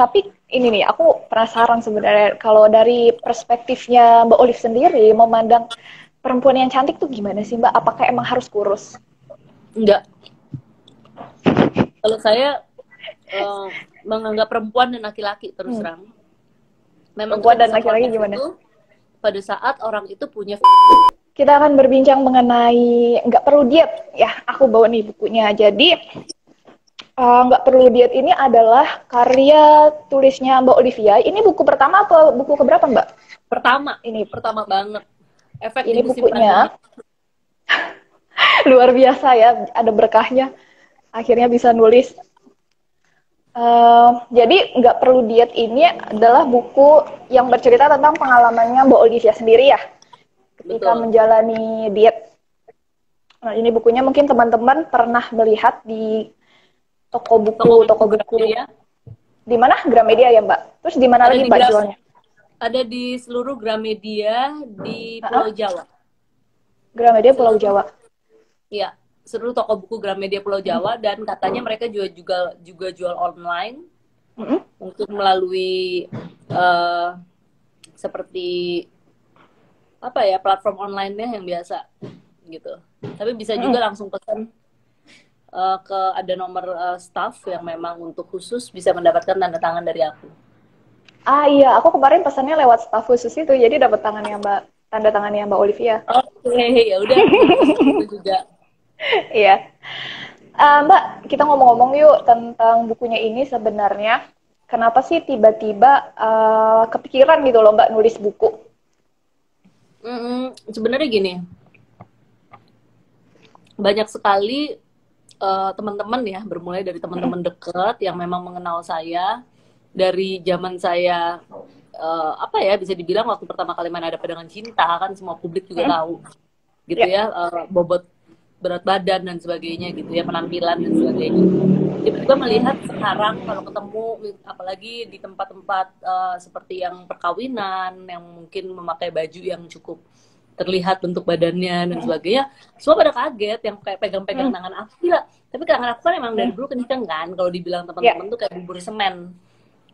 tapi ini nih, aku penasaran sebenarnya kalau dari perspektifnya Mbak Olive sendiri memandang perempuan yang cantik tuh gimana sih Mbak? Apakah emang harus kurus? Enggak. Kalau saya uh, menganggap perempuan dan laki-laki terus hmm. terang. Memang perempuan dan laki-laki gimana? Itu, pada saat orang itu punya kita akan berbincang mengenai nggak perlu diet ya aku bawa nih bukunya jadi nggak uh, perlu diet ini adalah karya tulisnya Mbak Olivia. Ini buku pertama apa buku keberapa Mbak? Pertama. Ini. Pertama banget. Efek ini bukunya. luar biasa ya ada berkahnya. Akhirnya bisa nulis. Uh, jadi nggak perlu diet ini adalah buku yang bercerita tentang pengalamannya Mbak Olivia sendiri ya ketika Betul. menjalani diet. Nah ini bukunya mungkin teman-teman pernah melihat di toko buku, toko, toko buku. Ya. Di mana Gramedia ya Mbak? Terus di mana lagi Mbak jualnya? Ada di seluruh Gramedia di Pulau Jawa. Gramedia Pulau Jawa. Iya seluruh toko buku Gramedia Pulau Jawa hmm. dan katanya mereka juga juga juga jual online hmm. mungkin melalui uh, seperti apa ya platform online-nya yang biasa gitu tapi bisa juga hmm. langsung pesan uh, ke ada nomor uh, staff yang memang untuk khusus bisa mendapatkan tanda tangan dari aku. Ah iya. Aku kemarin pesannya lewat staff khusus itu jadi dapat tangannya mbak tanda tangannya mbak Olivia. Oke okay, ya udah. Juga. Iya. Uh, Mbak, kita ngomong-ngomong yuk tentang bukunya ini sebenarnya. Kenapa sih tiba-tiba uh, kepikiran gitu loh Mbak nulis buku? Mm, sebenarnya gini, banyak sekali uh, teman-teman ya, bermulai dari teman-teman dekat yang memang mengenal saya. Dari zaman saya uh, apa ya bisa dibilang waktu pertama kali main ada pedangan cinta kan semua publik juga tahu gitu yeah. ya uh, bobot berat badan dan sebagainya gitu ya penampilan dan sebagainya. Tiba-tiba melihat sekarang kalau ketemu apalagi di tempat-tempat uh, seperti yang perkawinan yang mungkin memakai baju yang cukup terlihat bentuk badannya dan sebagainya semua pada kaget yang kayak pegang-pegang hmm. tangan aku gila tapi tangan aku kan emang dari hmm. dulu kenceng kan kalau dibilang teman-teman yeah. tuh kayak bubur semen.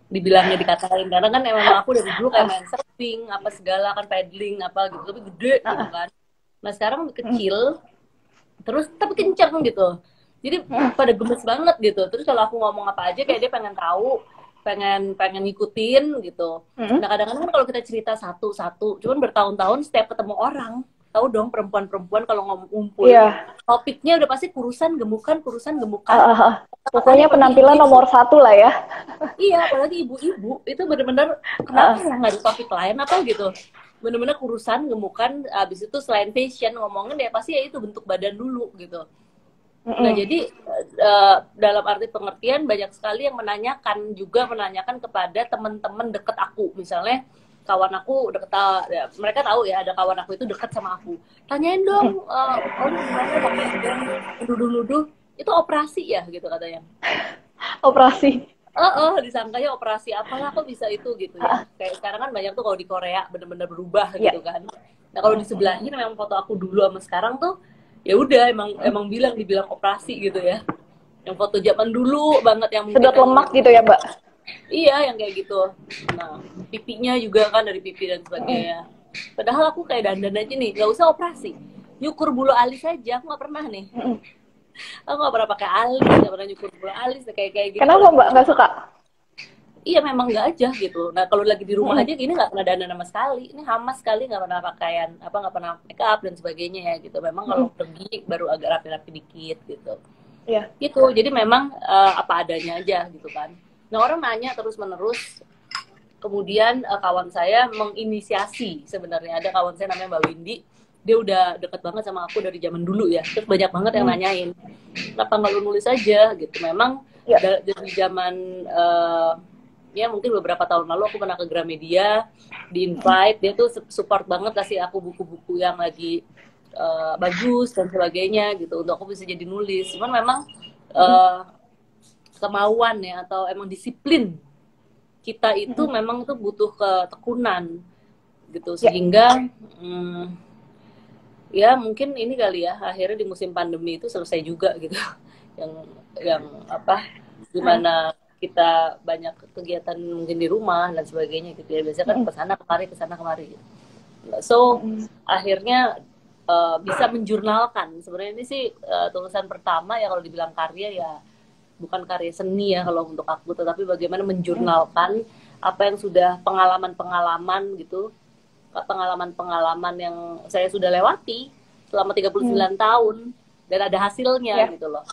Dibilangnya dikatain karena kan emang aku dari dulu kayak main surfing apa segala kan paddling apa gitu tapi gede gitu kan. Nah sekarang kecil terus tapi kenceng gitu. Jadi pada gemes banget gitu. Terus kalau aku ngomong apa aja kayak dia pengen tahu pengen pengen ngikutin gitu. Nah kadang-kadang kan kalau kita cerita satu-satu cuman bertahun-tahun setiap ketemu orang tahu dong perempuan-perempuan kalau ngomong ngumpul. Yeah. topiknya udah pasti kurusan gemukan kurusan gemukan. Uh, uh, pokoknya penampilan ibu. nomor satu lah ya. Iya apalagi ibu-ibu. Itu bener-bener kenapa uh. nggak ada topik lain apa gitu? Bener-bener kurusan gemukan abis itu selain fashion ngomongin ya pasti ya itu bentuk badan dulu gitu mm-hmm. nah jadi uh, dalam arti pengertian banyak sekali yang menanyakan juga menanyakan kepada teman-teman deket aku. Misalnya kawan aku deket ya, mereka tahu ya ada kawan aku itu deket sama aku. Tanyain dong uh, oh gimana? Pakai nuduh-nuduh. Itu operasi ya gitu katanya. Operasi. Oh, oh disangkanya operasi apalah kok bisa itu gitu ya. Kayak sekarang kan banyak tuh kalau di Korea bener-bener berubah yeah. gitu kan. Nah kalau di sebelahnya memang foto aku dulu sama sekarang tuh ya udah emang emang bilang dibilang operasi gitu ya. Yang foto zaman dulu banget yang sedot lemak gitu ya mbak? Iya yang kayak gitu. Nah pipinya juga kan dari pipi dan sebagainya. Padahal aku kayak dandan aja nih nggak usah operasi. Nyukur bulu alis aja aku nggak pernah nih. Aku gak pernah pakai alis gak pernah nyukur bola alis kayak kayak gitu. Kenapa mbak? Nggak suka iya memang nggak aja gitu. Nah kalau lagi di rumah hmm. aja gini nggak pernah dandan sama sekali. Ini hamas sekali nggak pernah pakaian apa nggak pernah make up dan sebagainya ya gitu. Memang kalau hmm. pergi baru agak rapi-rapi dikit gitu. Iya. gitu. Jadi memang uh, apa adanya aja gitu kan. Nah orang nanya terus menerus kemudian uh, kawan saya menginisiasi sebenarnya. Ada kawan saya namanya Mbak Windy. Dia udah deket banget sama aku dari zaman dulu ya. Terus banyak banget yang hmm. nanyain kenapa nggak lu nulis aja? Gitu. Memang ya. dari zaman uh, ya mungkin beberapa tahun lalu aku pernah ke Gramedia di invite dia tuh support banget kasih aku buku-buku yang lagi uh, bagus dan sebagainya gitu untuk aku bisa jadi nulis cuman memang uh, kemauan ya atau emang disiplin kita itu hmm. memang itu butuh ketekunan gitu ya. sehingga ya. hmm, ya mungkin ini kali ya akhirnya di musim pandemi itu selesai juga gitu yang yang apa gimana kita banyak kegiatan mungkin di rumah dan sebagainya gitu ya biasanya kan ke sana kemari ke sana kemari gitu. so mm. akhirnya uh, bisa menjurnalkan sebenarnya ini sih uh, tulisan pertama ya kalau dibilang karya ya bukan karya seni ya kalau untuk aku tetapi bagaimana menjurnalkan apa yang sudah pengalaman-pengalaman gitu pengalaman-pengalaman yang saya sudah lewati selama 39 hmm. tahun dan ada hasilnya yeah. gitu loh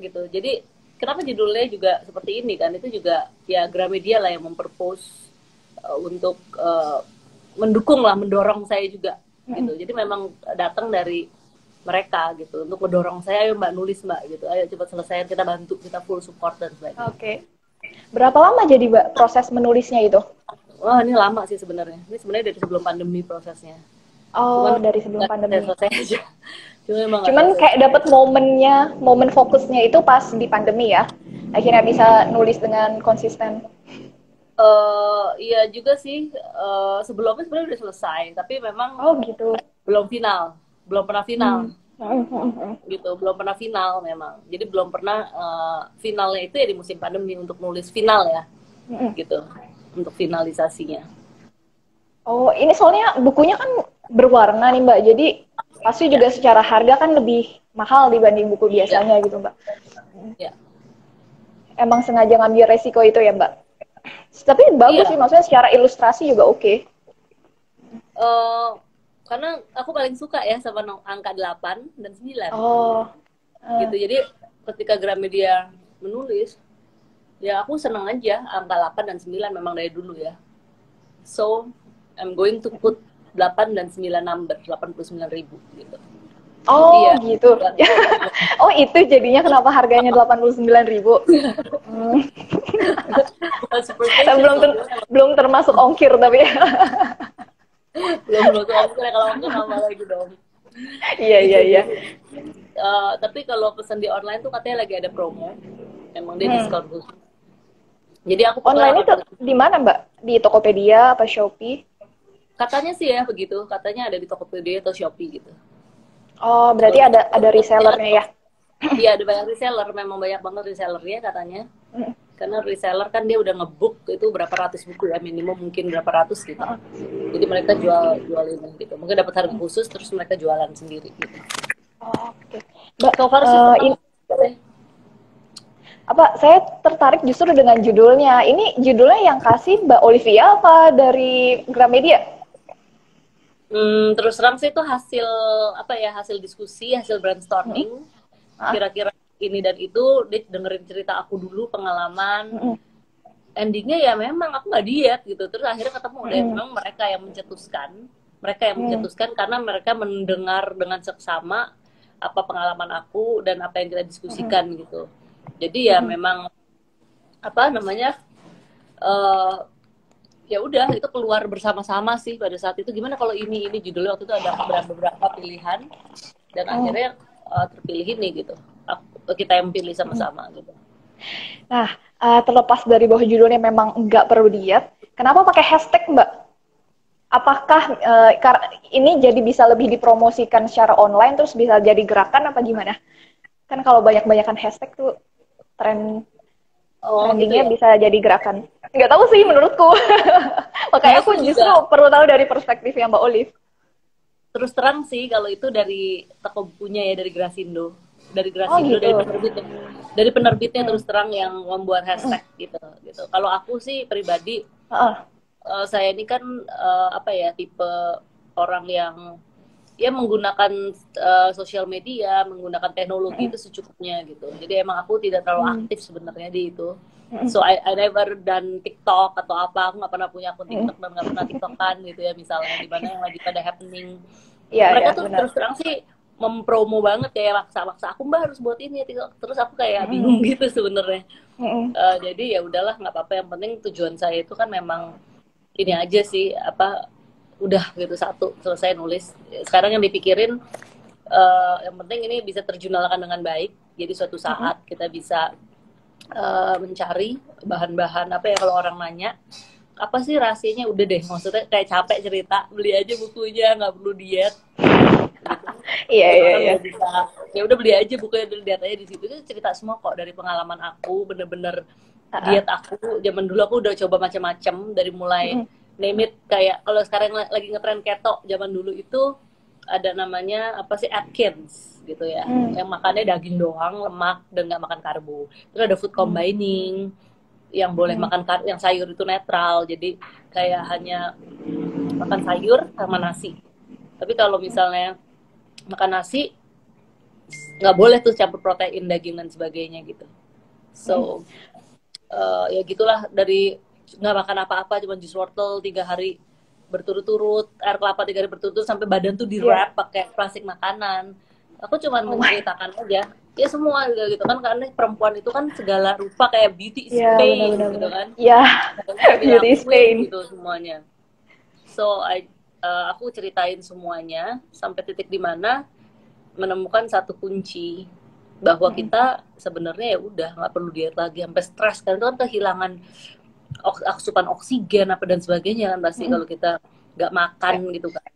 gitu jadi kenapa judulnya juga seperti ini kan? Itu juga ya Gramedia lah yang memperpose uh, untuk uh, mendukung lah mendorong saya juga gitu. Jadi memang datang dari mereka gitu untuk mendorong saya ayo mbak nulis mbak gitu. Ayo cepat selesai kita bantu kita full support dan sebagainya. Oke. Okay. berapa lama jadi mbak proses menulisnya itu? Wah ini lama sih sebenarnya. Ini sebenarnya dari sebelum pandemi prosesnya. Oh Cuman dari sebelum pandemi. selesai aja Cuma Cuman kayak dapat momennya, momen fokusnya itu pas di pandemi ya. Akhirnya bisa nulis dengan konsisten. Uh, iya juga sih. Uh, sebelumnya sebenarnya udah selesai, tapi memang oh gitu. Belum final, belum pernah final. Hmm. gitu belum pernah final memang jadi belum pernah uh, finalnya itu ya di musim pandemi untuk nulis final ya hmm. gitu untuk finalisasinya oh ini soalnya bukunya kan berwarna nih mbak jadi pasti juga secara harga kan lebih mahal dibanding buku biasanya ya. gitu mbak. Ya. Emang sengaja ngambil resiko itu ya mbak. Tapi bagus ya. sih maksudnya secara ilustrasi juga oke. Okay. Uh, eh, karena aku paling suka ya sama angka 8 dan 9. Oh. Uh. Gitu. Jadi ketika Gramedia menulis ya aku senang aja angka 8 dan 9 memang dari dulu ya. So I'm going to put 8 dan 9 number, 89 ribu gitu. Oh iya. gitu. oh itu jadinya kenapa harganya 89 ribu. hmm. belum ter belum termasuk ongkir tapi ya. belum belum ongkir kalau ongkir nama lagi dong. Iya iya iya. Uh, tapi kalau pesan di online tuh katanya lagi ada promo. Emang dia hmm. diskon khusus. Jadi aku online itu di mana mbak? Di Tokopedia apa Shopee? Katanya sih ya begitu. Katanya ada di Tokopedia atau Shopee gitu. Oh berarti so, ada ada resellernya ya? Iya ada banyak reseller. Memang banyak banget resellernya katanya. Mm. karena reseller kan dia udah ngebuk itu berapa ratus buku ya minimum mungkin berapa ratus gitu. Jadi mereka jual jual ini gitu. Mungkin dapat harga khusus terus mereka jualan sendiri gitu. Oh, oke. Okay. mbak so far uh, apa saya tertarik justru dengan judulnya. Ini judulnya yang kasih mbak Olivia apa dari Gramedia Hmm, terus terang sih itu hasil apa ya hasil diskusi hasil brainstorming hmm. kira-kira ini dan itu dia dengerin cerita aku dulu pengalaman hmm. endingnya ya memang aku nggak diet gitu terus akhirnya ketemu hmm. deh memang mereka yang mencetuskan mereka yang hmm. mencetuskan karena mereka mendengar dengan seksama apa pengalaman aku dan apa yang kita diskusikan hmm. gitu jadi ya hmm. memang apa namanya uh, ya udah itu keluar bersama-sama sih pada saat itu. Gimana kalau ini ini judulnya? Waktu itu ada beberapa pilihan. Dan oh. akhirnya uh, terpilih ini gitu. Kita yang pilih sama-sama gitu. Nah uh, terlepas dari bahwa judulnya memang enggak perlu diet kenapa pakai hashtag mbak? Apakah uh, ini jadi bisa lebih dipromosikan secara online terus bisa jadi gerakan apa gimana? Kan kalau banyak-banyakan hashtag tuh tren oh, trendingnya gitu ya? bisa jadi gerakan nggak tahu sih menurutku makanya aku justru juga. perlu tahu dari perspektif yang mbak Olive terus terang sih kalau itu dari toko bukunya ya dari Grasindo dari Grasindo oh, gitu. dari penerbitnya dari penerbitnya hmm. terus terang yang membuat hashtag hmm. gitu gitu kalau aku sih pribadi uh. Uh, saya ini kan uh, apa ya tipe orang yang ya menggunakan uh, sosial media, menggunakan teknologi mm. itu secukupnya gitu. Jadi emang aku tidak terlalu mm. aktif sebenarnya di itu. Mm. So I, I never done TikTok atau apa. Aku nggak pernah punya akun TikTok dan nggak pernah TikTokan gitu ya misalnya di mana yang lagi pada happening. Yeah, Mereka yeah, tuh benar. terus terang sih mempromo banget kayak maksa-maksa aku mbak harus buat ini ya TikTok. Terus aku kayak mm. bingung gitu sebenarnya. Mm. Uh, jadi ya udahlah nggak apa-apa. Yang penting tujuan saya itu kan memang ini aja sih apa udah gitu satu selesai nulis. Sekarang yang dipikirin uh, yang penting ini bisa terjurnalkan dengan baik. Jadi suatu saat uh-huh. kita bisa uh, mencari bahan-bahan apa ya kalau orang nanya apa sih rahasianya? Udah deh maksudnya kayak capek cerita beli aja bukunya nggak perlu diet. Iya iya iya. ya udah beli aja bukunya dulu lihat aja di situ. Itu cerita semua kok dari pengalaman aku bener-bener diet aku zaman dulu aku udah coba macam-macam dari mulai mm. Name it kayak kalau sekarang lagi ngetren keto zaman dulu itu ada namanya apa sih Atkins gitu ya mm. yang makannya daging doang lemak dan nggak makan karbo terus ada food mm. combining mm. yang boleh mm. makan kar yang sayur itu netral jadi kayak hanya makan sayur sama nasi tapi kalau misalnya makan nasi nggak boleh tuh campur protein daging dan sebagainya gitu so uh, ya gitulah dari nggak makan apa-apa cuma jus wortel tiga hari berturut-turut air kelapa tiga hari berturut-turut sampai badan tuh di wrap yeah. pakai plastik makanan aku cuma oh menceritakan aja ya semua gitu kan karena perempuan itu kan segala rupa kayak beauty is yeah, pain bener -bener. gitu kan ya yeah. beauty is pain gitu semuanya so I, uh, aku ceritain semuanya sampai titik di mana menemukan satu kunci bahwa hmm. kita sebenarnya ya udah nggak perlu diet lagi sampai stres kan itu kan kehilangan asupan oksigen apa dan sebagainya kan pasti hmm. kalau kita nggak makan ya. gitu kan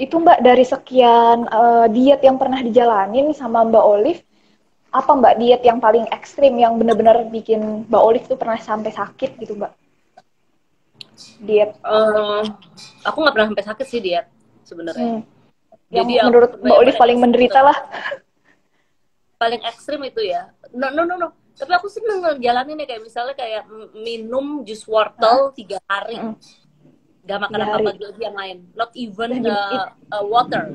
itu mbak dari sekian uh, diet yang pernah dijalanin sama mbak Olive apa mbak diet yang paling ekstrim yang benar-benar bikin mbak Olive tuh pernah sampai sakit gitu mbak diet uh, aku nggak pernah sampai sakit sih diet sebenarnya hmm yang Jadi menurut Mbak Olive paling menderita lah. Paling ekstrim itu ya. No, no, no, no. Tapi aku seneng ngejalanin ya kayak misalnya kayak minum jus wortel tiga hari. Gak makan apa-apa lagi yang lain. Not even uh, uh, water.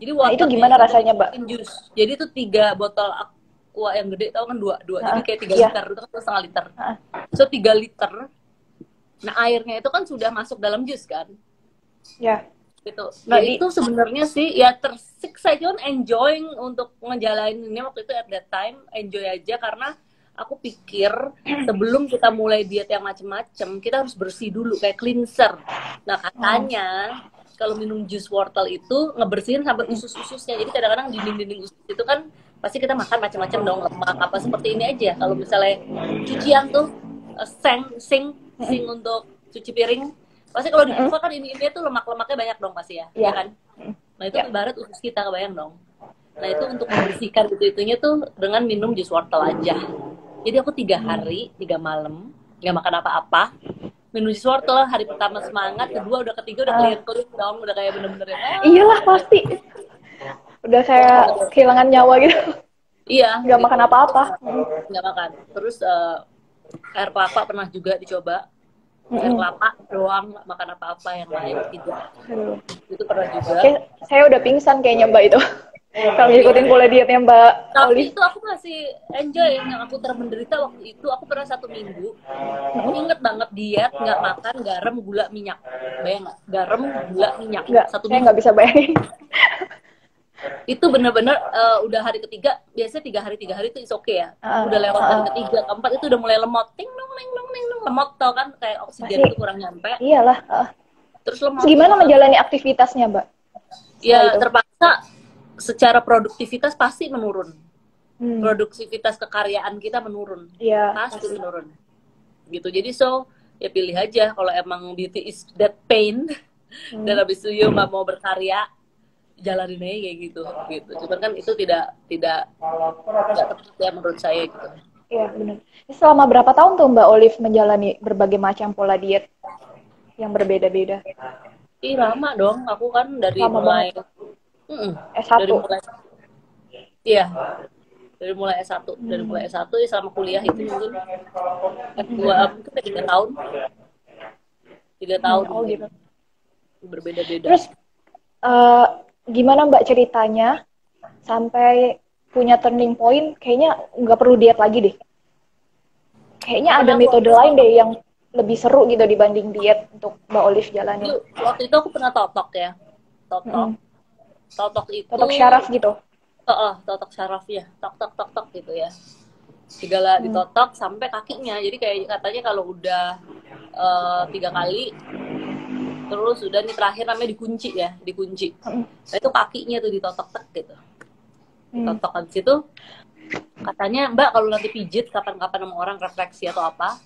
Jadi water nah, itu gimana rasanya, Mbak? Jus. Jadi itu tiga botol aqua yang gede, tau kan dua, dua. Jadi kayak tiga iya. liter, itu kan setengah liter. So tiga liter. Nah airnya itu kan sudah masuk dalam jus kan? Ya gitu. Nah Jadi, itu sebenarnya sih ya tersiksa cuman enjoying untuk ngejalaninnya waktu itu at that time enjoy aja karena aku pikir sebelum kita mulai diet yang macem-macem kita harus bersih dulu kayak cleanser. Nah katanya kalau minum jus wortel itu ngebersihin sampai usus-ususnya. Jadi kadang-kadang dinding-dinding usus itu kan pasti kita makan macam-macam dong lemak apa seperti ini aja. Kalau misalnya cucian tuh uh, seng sing sing untuk cuci piring Pasti kalau di kufa kan ini ini tuh lemak-lemaknya banyak dong pasti ya, yeah. ya kan? Nah itu yeah. ibarat usus kita kebayang dong. Nah itu untuk membersihkan itu itunya tuh dengan minum jus wortel aja. Jadi aku tiga hari, tiga malam nggak makan apa-apa, minum jus wortel hari pertama semangat, kedua udah ketiga udah kelihatan kulit dong, udah kayak bener-bener ya. Ah. Iyalah pasti. Udah kayak kehilangan nyawa gitu. Iya. Nggak gitu. makan apa-apa. Nggak makan. Terus uh, air kelapa pernah juga dicoba air kelapa doang makan apa-apa yang lain tidak itu pernah juga. Kayak, saya udah pingsan kayaknya mbak itu. Kalau ngikutin pola dietnya mbak tapi Oli. itu aku masih enjoy yang aku termenderita waktu itu. Aku pernah satu minggu aku inget banget diet nggak makan garam gula minyak. Bayang nggak? Garam gula minyak. Nggak, satu saya nggak bisa bayangin itu bener-bener uh, udah hari ketiga biasanya tiga hari tiga hari itu is oke okay ya. Uh, udah lewat uh, hari ketiga keempat itu udah mulai lemot. Ting nong neng nong neng nong lemot tau kan kayak oksigen itu kurang nyampe. Iyalah uh. terus lemot. Gimana menjalani aktivitasnya mbak? Ya terpaksa secara produktivitas pasti menurun. Hmm. produktivitas kekaryaan kita menurun. Yeah. pasti menurun. Gitu. Jadi so ya pilih aja kalau emang beauty is that pain. Hmm. dan habis itu you nggak mau berkarya jalanin aja kayak gitu gitu. Cuman kan itu tidak tidak tidak tepat ya menurut saya gitu. Iya benar. Selama berapa tahun tuh mbak Olive menjalani berbagai macam pola diet yang berbeda-beda? Ih lama dong. Aku kan dari lama mulai mm -mm, S1 dari mulai iya. Dari mulai S1 hmm. dari mulai S1 ya selama kuliah itu mungkin S2 mungkin tiga tahun. Tiga tahun. Hmm, oh, gitu. berbeda-beda. Terus uh, gimana Mbak ceritanya sampai punya turning point kayaknya nggak perlu diet lagi deh. Kayaknya ada metode lain deh yang lebih seru gitu dibanding diet untuk Mbak Olive jalani. Waktu itu aku pernah totok ya. Totok. Hmm. Totok itu. Totok syaraf gitu. Oh, oh totok syaraf ya. Tok tok tok tok gitu ya. Segala hmm. ditotok sampai kakinya. Jadi kayak katanya kalau udah uh, tiga kali terus udah nih terakhir namanya dikunci ya dikunci nah, itu kakinya tuh ditotok tek gitu ditotok hmm. habis itu katanya mbak kalau nanti pijit kapan-kapan sama orang refleksi atau apa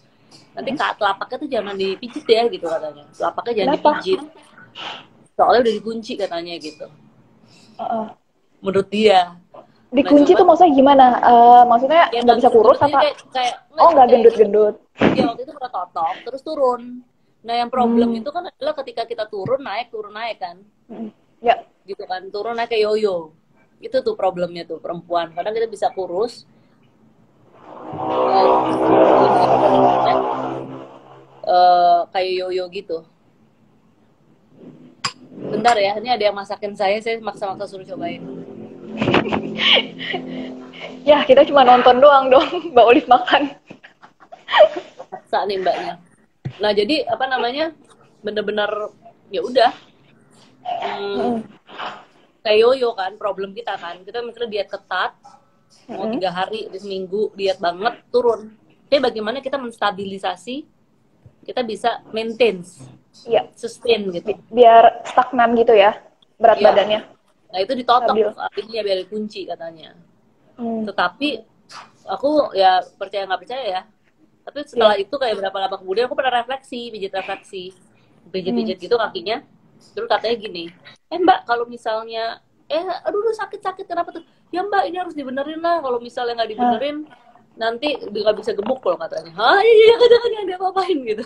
nanti hmm. telapaknya tuh jangan dipijit ya gitu katanya telapaknya jangan Kenapa? dipijit soalnya udah dikunci katanya gitu uh -uh. menurut dia Dikunci nah, tuh maksudnya gimana? Uh, maksudnya ya, nggak bisa kurus apa? Kayak, kayak, oh nggak gendut-gendut. Iya waktu itu pernah totok terus turun. Nah yang problem hmm. itu kan adalah ketika kita turun naik turun naik kan. Hmm. Ya. Gitu kan turun naik kayak yoyo. Itu tuh problemnya tuh perempuan. Kadang kita bisa kurus. Uh, kayak yoyo gitu. Bentar ya, ini ada yang masakin saya, saya maksa-maksa suruh cobain. ya, kita cuma nonton doang dong, Mbak Olive makan. Maksa nih mbaknya. Nah, jadi apa namanya? Bener-bener ya udah. Hmm, kayak yoyo kan, problem kita kan. Kita misalnya diet ketat, mau tiga hari, di seminggu diet banget, turun. Tapi bagaimana kita menstabilisasi, kita bisa maintain Iya. Sustain gitu. Biar stagnan gitu ya berat ya. badannya. Nah itu ditotok akhirnya biar dikunci katanya. Hmm. Tetapi aku ya percaya nggak percaya ya. Tapi setelah ya. itu kayak berapa lama kemudian aku pernah refleksi, pijit refleksi, pijit-pijit hmm. gitu kakinya. Terus katanya gini, eh mbak kalau misalnya, eh aduh sakit-sakit kenapa tuh? Ya mbak ini harus dibenerin lah. Kalau misalnya nggak dibenerin, hmm. nanti nggak bisa gemuk kalau katanya. Ah iya, iya kadang-kadang ada apa-apain gitu.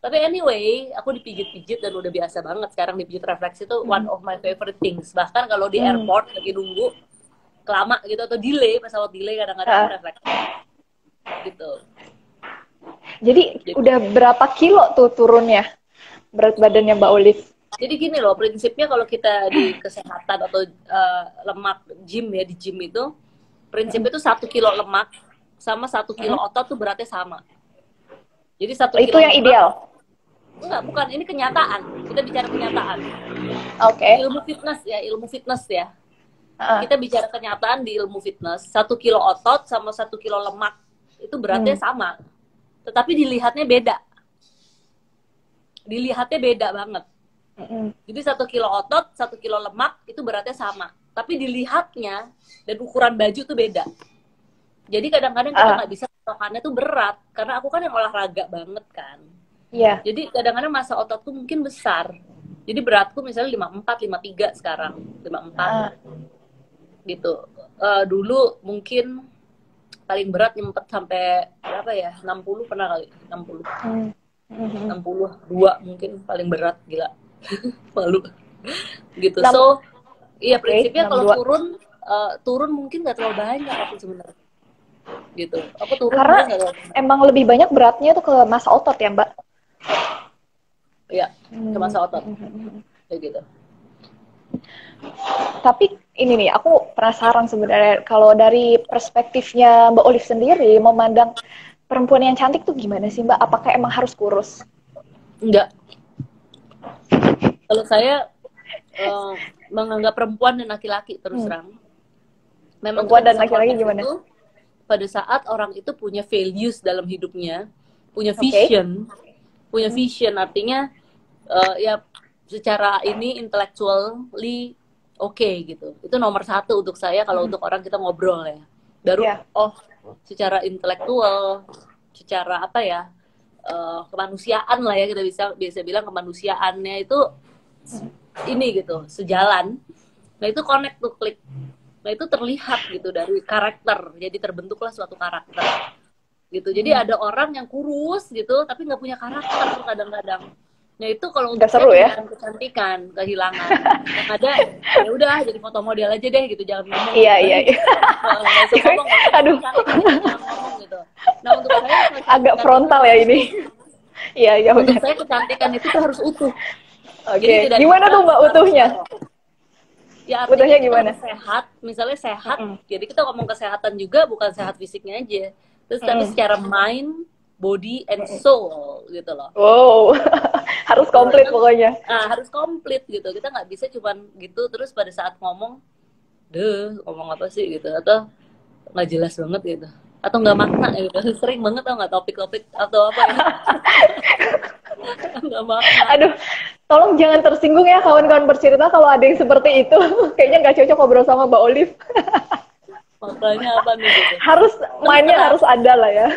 Tapi anyway, aku dipijit-pijit dan udah biasa banget. Sekarang dipijit refleksi itu hmm. one of my favorite things. Bahkan kalau di hmm. airport lagi nunggu kelama gitu atau delay, pesawat delay kadang-kadang uh. refleksi. Gitu. Jadi, Jadi udah berapa kilo tuh turunnya berat badannya Mbak Olive? Jadi gini loh, prinsipnya kalau kita di kesehatan atau uh, lemak gym ya di gym itu, prinsipnya itu satu kilo lemak sama satu kilo hmm. otot tuh beratnya sama. Jadi satu itu yang ideal. Enggak, bukan. Ini kenyataan. Kita bicara kenyataan. Oke. Okay. Ilmu fitness ya, ilmu fitness ya. Uh. Kita bicara kenyataan di ilmu fitness. Satu kilo otot sama satu kilo lemak itu beratnya hmm. sama. Tetapi dilihatnya beda. Dilihatnya beda banget. Hmm. Jadi satu kilo otot, satu kilo lemak itu beratnya sama. Tapi dilihatnya dan ukuran baju itu beda. Jadi kadang-kadang kita ah. nggak uh. bisa patokannya tuh berat karena aku kan yang olahraga banget kan. Iya. Yeah. Jadi kadang-kadang masa ototku mungkin besar. Jadi beratku misalnya 54, 53 sekarang, 54. Uh. Gitu. Uh, dulu mungkin paling berat nyempet sampai berapa ya? 60 pernah kali, 60. Hmm. Mm -hmm. 62 mungkin paling berat gila. Malu. gitu. So, iya prinsipnya okay, kalau turun uh, turun mungkin gak terlalu banyak aku sebenarnya gitu aku turun karena emang lebih banyak beratnya tuh ke masa otot ya mbak iya ke masa hmm. otot kayak gitu tapi ini nih aku penasaran sebenarnya kalau dari perspektifnya mbak Olive sendiri memandang perempuan yang cantik tuh gimana sih mbak? Apakah emang harus kurus? Enggak. Kalau saya uh, menganggap perempuan dan laki-laki terus hmm. terang. Memang perempuan dan laki-laki gimana? itu, pada saat orang itu punya values dalam hidupnya, punya vision, okay. punya vision artinya uh, ya secara ini intellectually oke okay, gitu. Itu nomor satu untuk saya kalau hmm. untuk orang kita ngobrol ya. Baru yeah. oh secara intelektual, secara apa ya uh, kemanusiaan lah ya kita bisa biasa bilang kemanusiaannya itu ini gitu sejalan. Nah itu connect tuh klik Nah itu terlihat gitu dari karakter, jadi terbentuklah suatu karakter gitu. Jadi hmm. ada orang yang kurus gitu, tapi nggak punya karakter kadang-kadang. Nah itu kalau untuk seru ya kecantikan, kehilangan. yang ada ya udah jadi foto model aja deh gitu, jangan ngomong. Iya iya. iya. ngomong, Aduh. gitu. Nah untuk saya agak frontal ya ini. Iya iya. Untuk saya kecantikan itu tuh harus utuh. Oke. Okay. Gimana tuh mbak utuhnya? ya artinya gimana sehat misalnya sehat mm. jadi kita ngomong kesehatan juga bukan sehat fisiknya aja terus mm. tapi secara mind body and soul gitu loh. Wow. Harus komplit pokoknya. nah, harus komplit gitu. Kita nggak bisa cuman gitu terus pada saat ngomong deh ngomong apa sih? gitu. Atau nggak jelas banget gitu. Atau nggak makna gitu. Sering banget tau nggak topik-topik atau apa ya? Nggak makna. Aduh tolong jangan tersinggung ya kawan-kawan bercerita kalau ada yang seperti itu. Kayaknya nggak cocok ngobrol sama Mbak Olive. Makanya apa nih? Gitu? Harus mainnya terang. harus ada lah ya.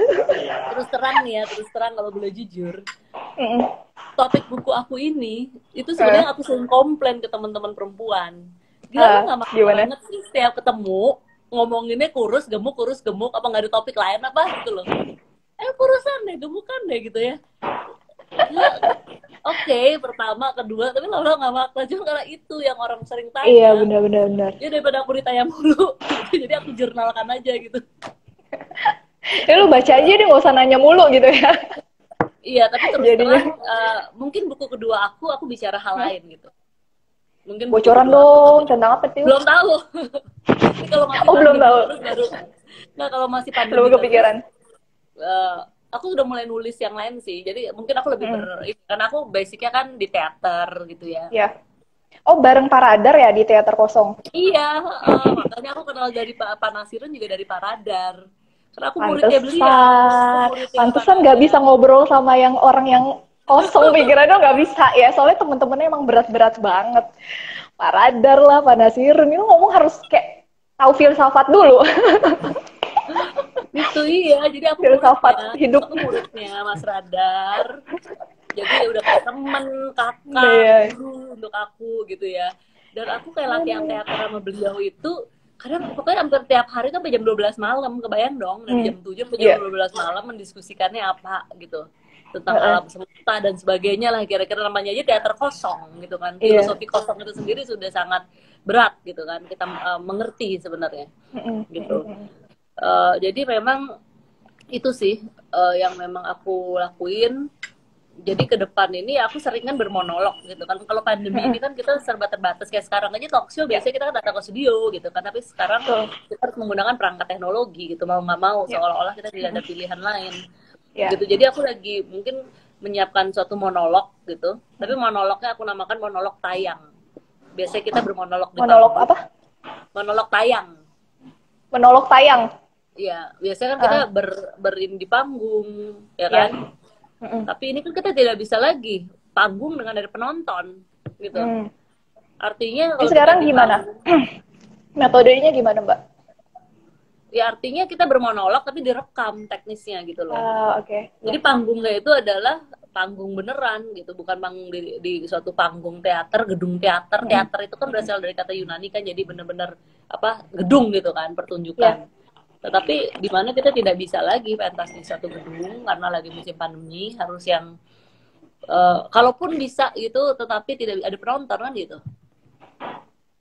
Terus terang nih ya, terus terang kalau boleh jujur. Topik buku aku ini itu sebenarnya aku sering komplain ke teman-teman perempuan. Gila uh, gak makan banget sih setiap ketemu ngomonginnya kurus, gemuk, kurus, gemuk, apa nggak ada topik lain apa gitu loh. Eh kurusan deh, gemukan deh gitu ya. Oke, okay, pertama, kedua, tapi lama nggak makan juga karena itu yang orang sering tanya. Iya, benar benar benar. Ya daripada aku ditanya mulu, jadi aku jurnalkan aja gitu. ya lu baca aja deh, nggak usah nanya mulu gitu ya. Iya, tapi terus Jadinya... terang, uh, mungkin buku kedua aku, aku bicara hal lain gitu. Mungkin bocoran dong tentang apa sih? Belum tahu. kalau masih oh belum tahu. baru. Nah kalau masih pandemi. Belum kepikiran. uh, aku udah mulai nulis yang lain sih. Jadi mungkin aku lebih hmm. ber, karena aku basicnya kan di teater gitu ya. Iya. Oh bareng Paradar ya di teater kosong? Iya, uh, makanya aku kenal dari Pak Panasiran juga dari Paradar. Karena aku muridnya beliau. Pantesan. nggak bisa ngobrol sama yang orang yang kosong pikirannya nggak bisa ya. Soalnya temen-temennya emang berat-berat banget. Pak Radar lah Pak Nasirun ini ngomong harus kayak tahu filsafat dulu. Itu iya jadi aku filsafat muridnya, hidup. Aku muridnya Mas Radar jadi udah kayak temen kakak yeah. guru untuk aku gitu ya. Dan aku kayak latihan teater sama beliau itu kadang pokoknya hampir tiap hari tuh sampai jam 12 malam kebayang dong? Dari hmm. jam 7 sampai jam yeah. 12 malam mendiskusikannya apa gitu. Tentang uh, alam semesta dan sebagainya lah kira-kira namanya aja teater kosong gitu kan. Yeah. filosofi kosong itu sendiri sudah sangat berat gitu kan. Kita uh, mengerti sebenarnya gitu. Uh, jadi memang itu sih uh, yang memang aku lakuin jadi ke depan ini aku sering kan bermonolog gitu kan. Kalau pandemi ini kan kita serba terbatas. Kayak sekarang aja talk show biasanya kita kan datang ke studio gitu kan. Tapi sekarang kita harus menggunakan perangkat teknologi gitu. Mau nggak mau yeah. seolah-olah kita tidak ada pilihan lain. Yeah. gitu. Jadi aku lagi mungkin menyiapkan suatu monolog gitu. Tapi monolognya aku namakan monolog tayang. Biasanya kita bermonolog di monolog apa? Monolog tayang. Monolog tayang? Iya, biasanya kan kita uh. ber berin di panggung, ya kan? Yeah. Mm Tapi ini kan kita tidak bisa lagi panggung dengan dari penonton, gitu. Mm. Artinya kalau sekarang gimana? Panggung, Metodenya gimana, Mbak? ya artinya kita bermonolog tapi direkam teknisnya gitu loh. Uh, Oke. Okay. Jadi panggungnya itu adalah panggung beneran gitu, bukan panggung di, di suatu panggung teater, gedung teater. Hmm. Teater itu kan berasal dari kata Yunani kan jadi bener-bener apa gedung gitu kan pertunjukan. Yeah. Tetapi di mana kita tidak bisa lagi pentas di satu gedung karena lagi musim pandemi harus yang uh, kalaupun bisa gitu tetapi tidak ada penonton kan gitu.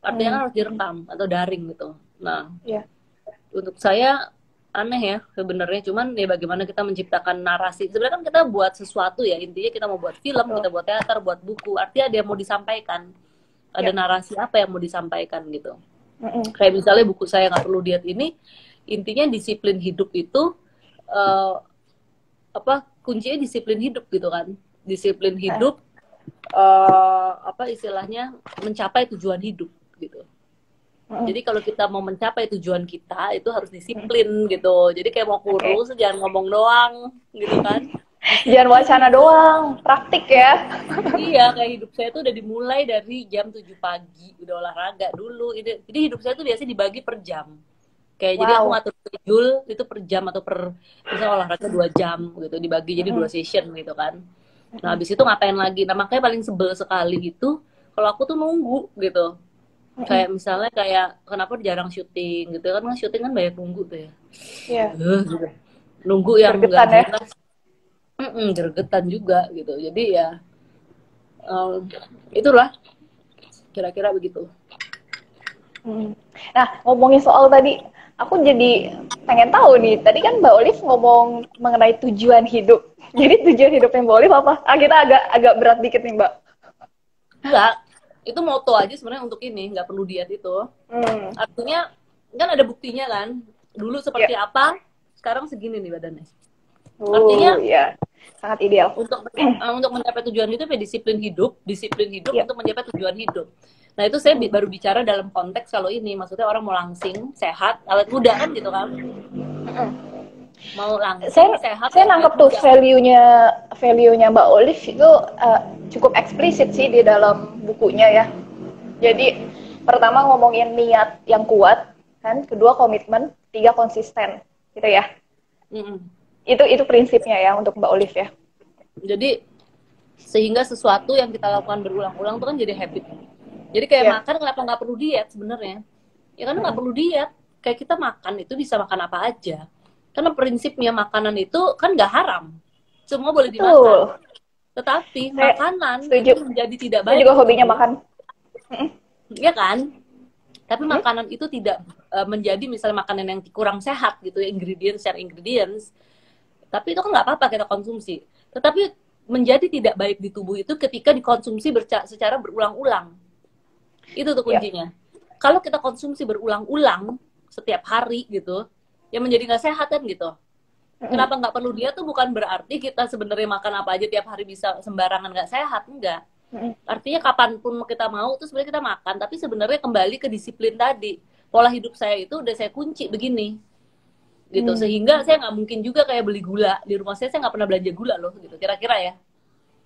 Artinya hmm. harus direkam atau daring gitu. Nah, yeah untuk saya aneh ya sebenarnya cuman ya bagaimana kita menciptakan narasi sebenarnya kan kita buat sesuatu ya intinya kita mau buat film kita buat teater buat buku artinya ada yang mau disampaikan ada ya. narasi apa yang mau disampaikan gitu mm kayak misalnya buku saya nggak perlu diet ini intinya disiplin hidup itu uh, apa kuncinya disiplin hidup gitu kan disiplin hidup uh, apa istilahnya mencapai tujuan hidup gitu jadi kalau kita mau mencapai tujuan kita itu harus disiplin gitu. Jadi kayak mau kurus okay. jangan ngomong doang gitu kan. Jangan wacana doang, praktik ya. iya, kayak hidup saya tuh udah dimulai dari jam 7 pagi, udah olahraga dulu. Jadi hidup saya tuh biasanya dibagi per jam. Kayak wow. jadi aku ngatur schedule itu per jam atau per misalnya olahraga dua jam gitu, dibagi jadi dua session gitu kan. Nah, habis itu ngapain lagi? Nah, makanya paling sebel sekali itu kalau aku tuh nunggu gitu. Kayak misalnya kayak kenapa jarang syuting gitu kan? Kan syuting kan banyak nunggu tuh ya. Yeah. uh, gitu. nunggu yang gergetan ya. mm -mm, gergetan juga gitu. Jadi ya um, itulah kira-kira begitu. Nah ngomongin soal tadi aku jadi pengen tahu nih tadi kan Mbak Olive ngomong mengenai tujuan hidup. Jadi tujuan hidupnya Mbak Olive apa? Ah kita agak agak berat dikit nih Mbak. Enggak itu moto aja sebenarnya untuk ini nggak perlu diet itu. Hmm. artinya kan ada buktinya kan? Dulu seperti yeah. apa sekarang segini nih badannya uh, artinya ya sangat ideal. untuk uh, untuk mencapai tujuan hidup ya disiplin hidup disiplin hidup yeah. untuk mencapai tujuan hidup. Nah itu saya baru bicara dalam konteks kalau ini. Maksudnya orang mau langsing sehat awet muda kan gitu kan? Mau langsung saya, sehat saya nangkep tuh value-nya value-nya Mbak Olive itu uh, cukup eksplisit sih di dalam bukunya ya. Jadi pertama ngomongin niat yang kuat kan? Kedua komitmen tiga konsisten gitu ya. Mm -mm. Itu itu prinsipnya ya untuk Mbak Olive ya. Jadi sehingga sesuatu yang kita lakukan berulang-ulang itu kan jadi habit. Jadi kayak yeah. makan kenapa nggak perlu diet sebenarnya? Ya kan nggak hmm. perlu diet. Kayak kita makan itu bisa makan apa aja. Karena prinsipnya makanan itu kan nggak haram. Semua boleh dimakan. Tetapi Saya makanan setuju. itu menjadi tidak baik. Saya juga hobinya makan. Iya kan? Tapi hmm? makanan itu tidak uh, menjadi misalnya makanan yang kurang sehat gitu ya ingredients share ingredients tapi itu kan nggak apa-apa kita konsumsi. Tetapi menjadi tidak baik di tubuh itu ketika dikonsumsi secara berulang-ulang. Itu tuh iya. kuncinya. Yeah. kalau kita konsumsi berulang-ulang setiap hari gitu ya menjadi nggak sehat kan gitu. Kenapa nggak perlu dia tuh bukan berarti kita sebenarnya makan apa aja tiap hari bisa sembarangan nggak sehat? Enggak artinya kapan pun kita mau tuh sebenarnya kita makan tapi sebenarnya kembali ke disiplin tadi. Pola hidup saya itu udah saya kunci begini gitu hmm. sehingga saya nggak mungkin juga kayak beli gula di rumah saya saya nggak pernah belanja gula loh gitu kira-kira ya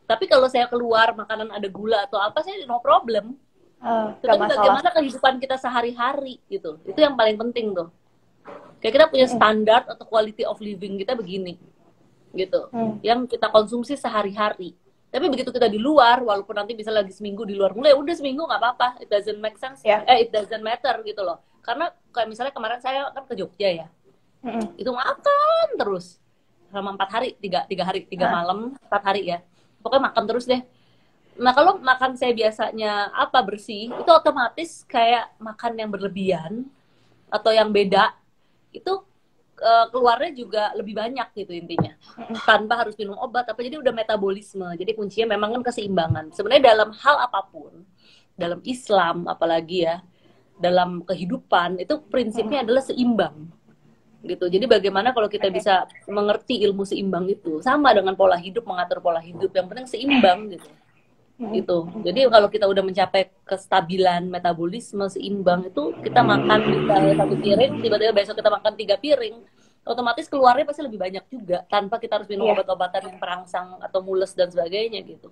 tapi kalau saya keluar makanan ada gula atau apa saya no problem Uh, Tetapi bagaimana kehidupan kita sehari-hari gitu, itu yang paling penting tuh. Kayak kita punya hmm. standar atau quality of living kita begini, gitu, hmm. yang kita konsumsi sehari-hari. Tapi begitu kita di luar, walaupun nanti bisa lagi seminggu di luar mulai, udah seminggu nggak apa-apa, it doesn't make sense, yeah. eh it doesn't matter gitu loh. Karena kayak misalnya kemarin saya kan ke Jogja ya, hmm. itu makan terus. Selama empat hari, tiga tiga hari, tiga malam, empat hari ya, pokoknya makan terus deh. Nah kalau makan saya biasanya apa bersih, itu otomatis kayak makan yang berlebihan atau yang beda itu uh, keluarnya juga lebih banyak gitu intinya. Tanpa harus minum obat apa. Jadi udah metabolisme. Jadi kuncinya memang kan keseimbangan. Sebenarnya dalam hal apa pun dalam Islam apalagi ya dalam kehidupan itu prinsipnya adalah seimbang gitu jadi bagaimana kalau kita bisa mengerti ilmu seimbang itu sama dengan pola hidup mengatur pola hidup yang penting seimbang gitu gitu. Jadi kalau kita udah mencapai kestabilan metabolisme seimbang itu kita makan misalnya satu piring, tiba-tiba besok kita makan tiga piring, otomatis keluarnya pasti lebih banyak juga tanpa kita harus minum yeah. obat-obatan yang perangsang atau mules dan sebagainya gitu.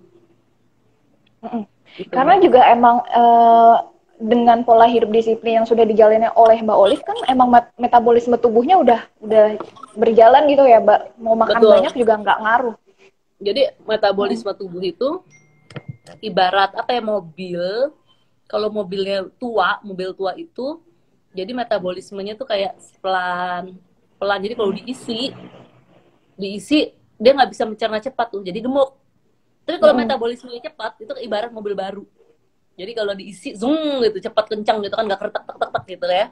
gitu. Karena juga emang uh, dengan pola hidup disiplin yang sudah dijalani oleh Mbak Olive kan emang metabolisme tubuhnya udah udah berjalan gitu ya, Mbak. Mau makan Betul. banyak juga nggak ngaruh. Jadi metabolisme hmm. tubuh itu ibarat apa ya mobil kalau mobilnya tua mobil tua itu jadi metabolismenya tuh kayak pelan pelan jadi kalau diisi diisi dia nggak bisa mencerna cepat tuh jadi gemuk tapi kalau hmm. metabolismenya cepat itu ibarat mobil baru jadi kalau diisi zoom gitu cepat kencang gitu kan nggak kertek tek tek tek gitu ya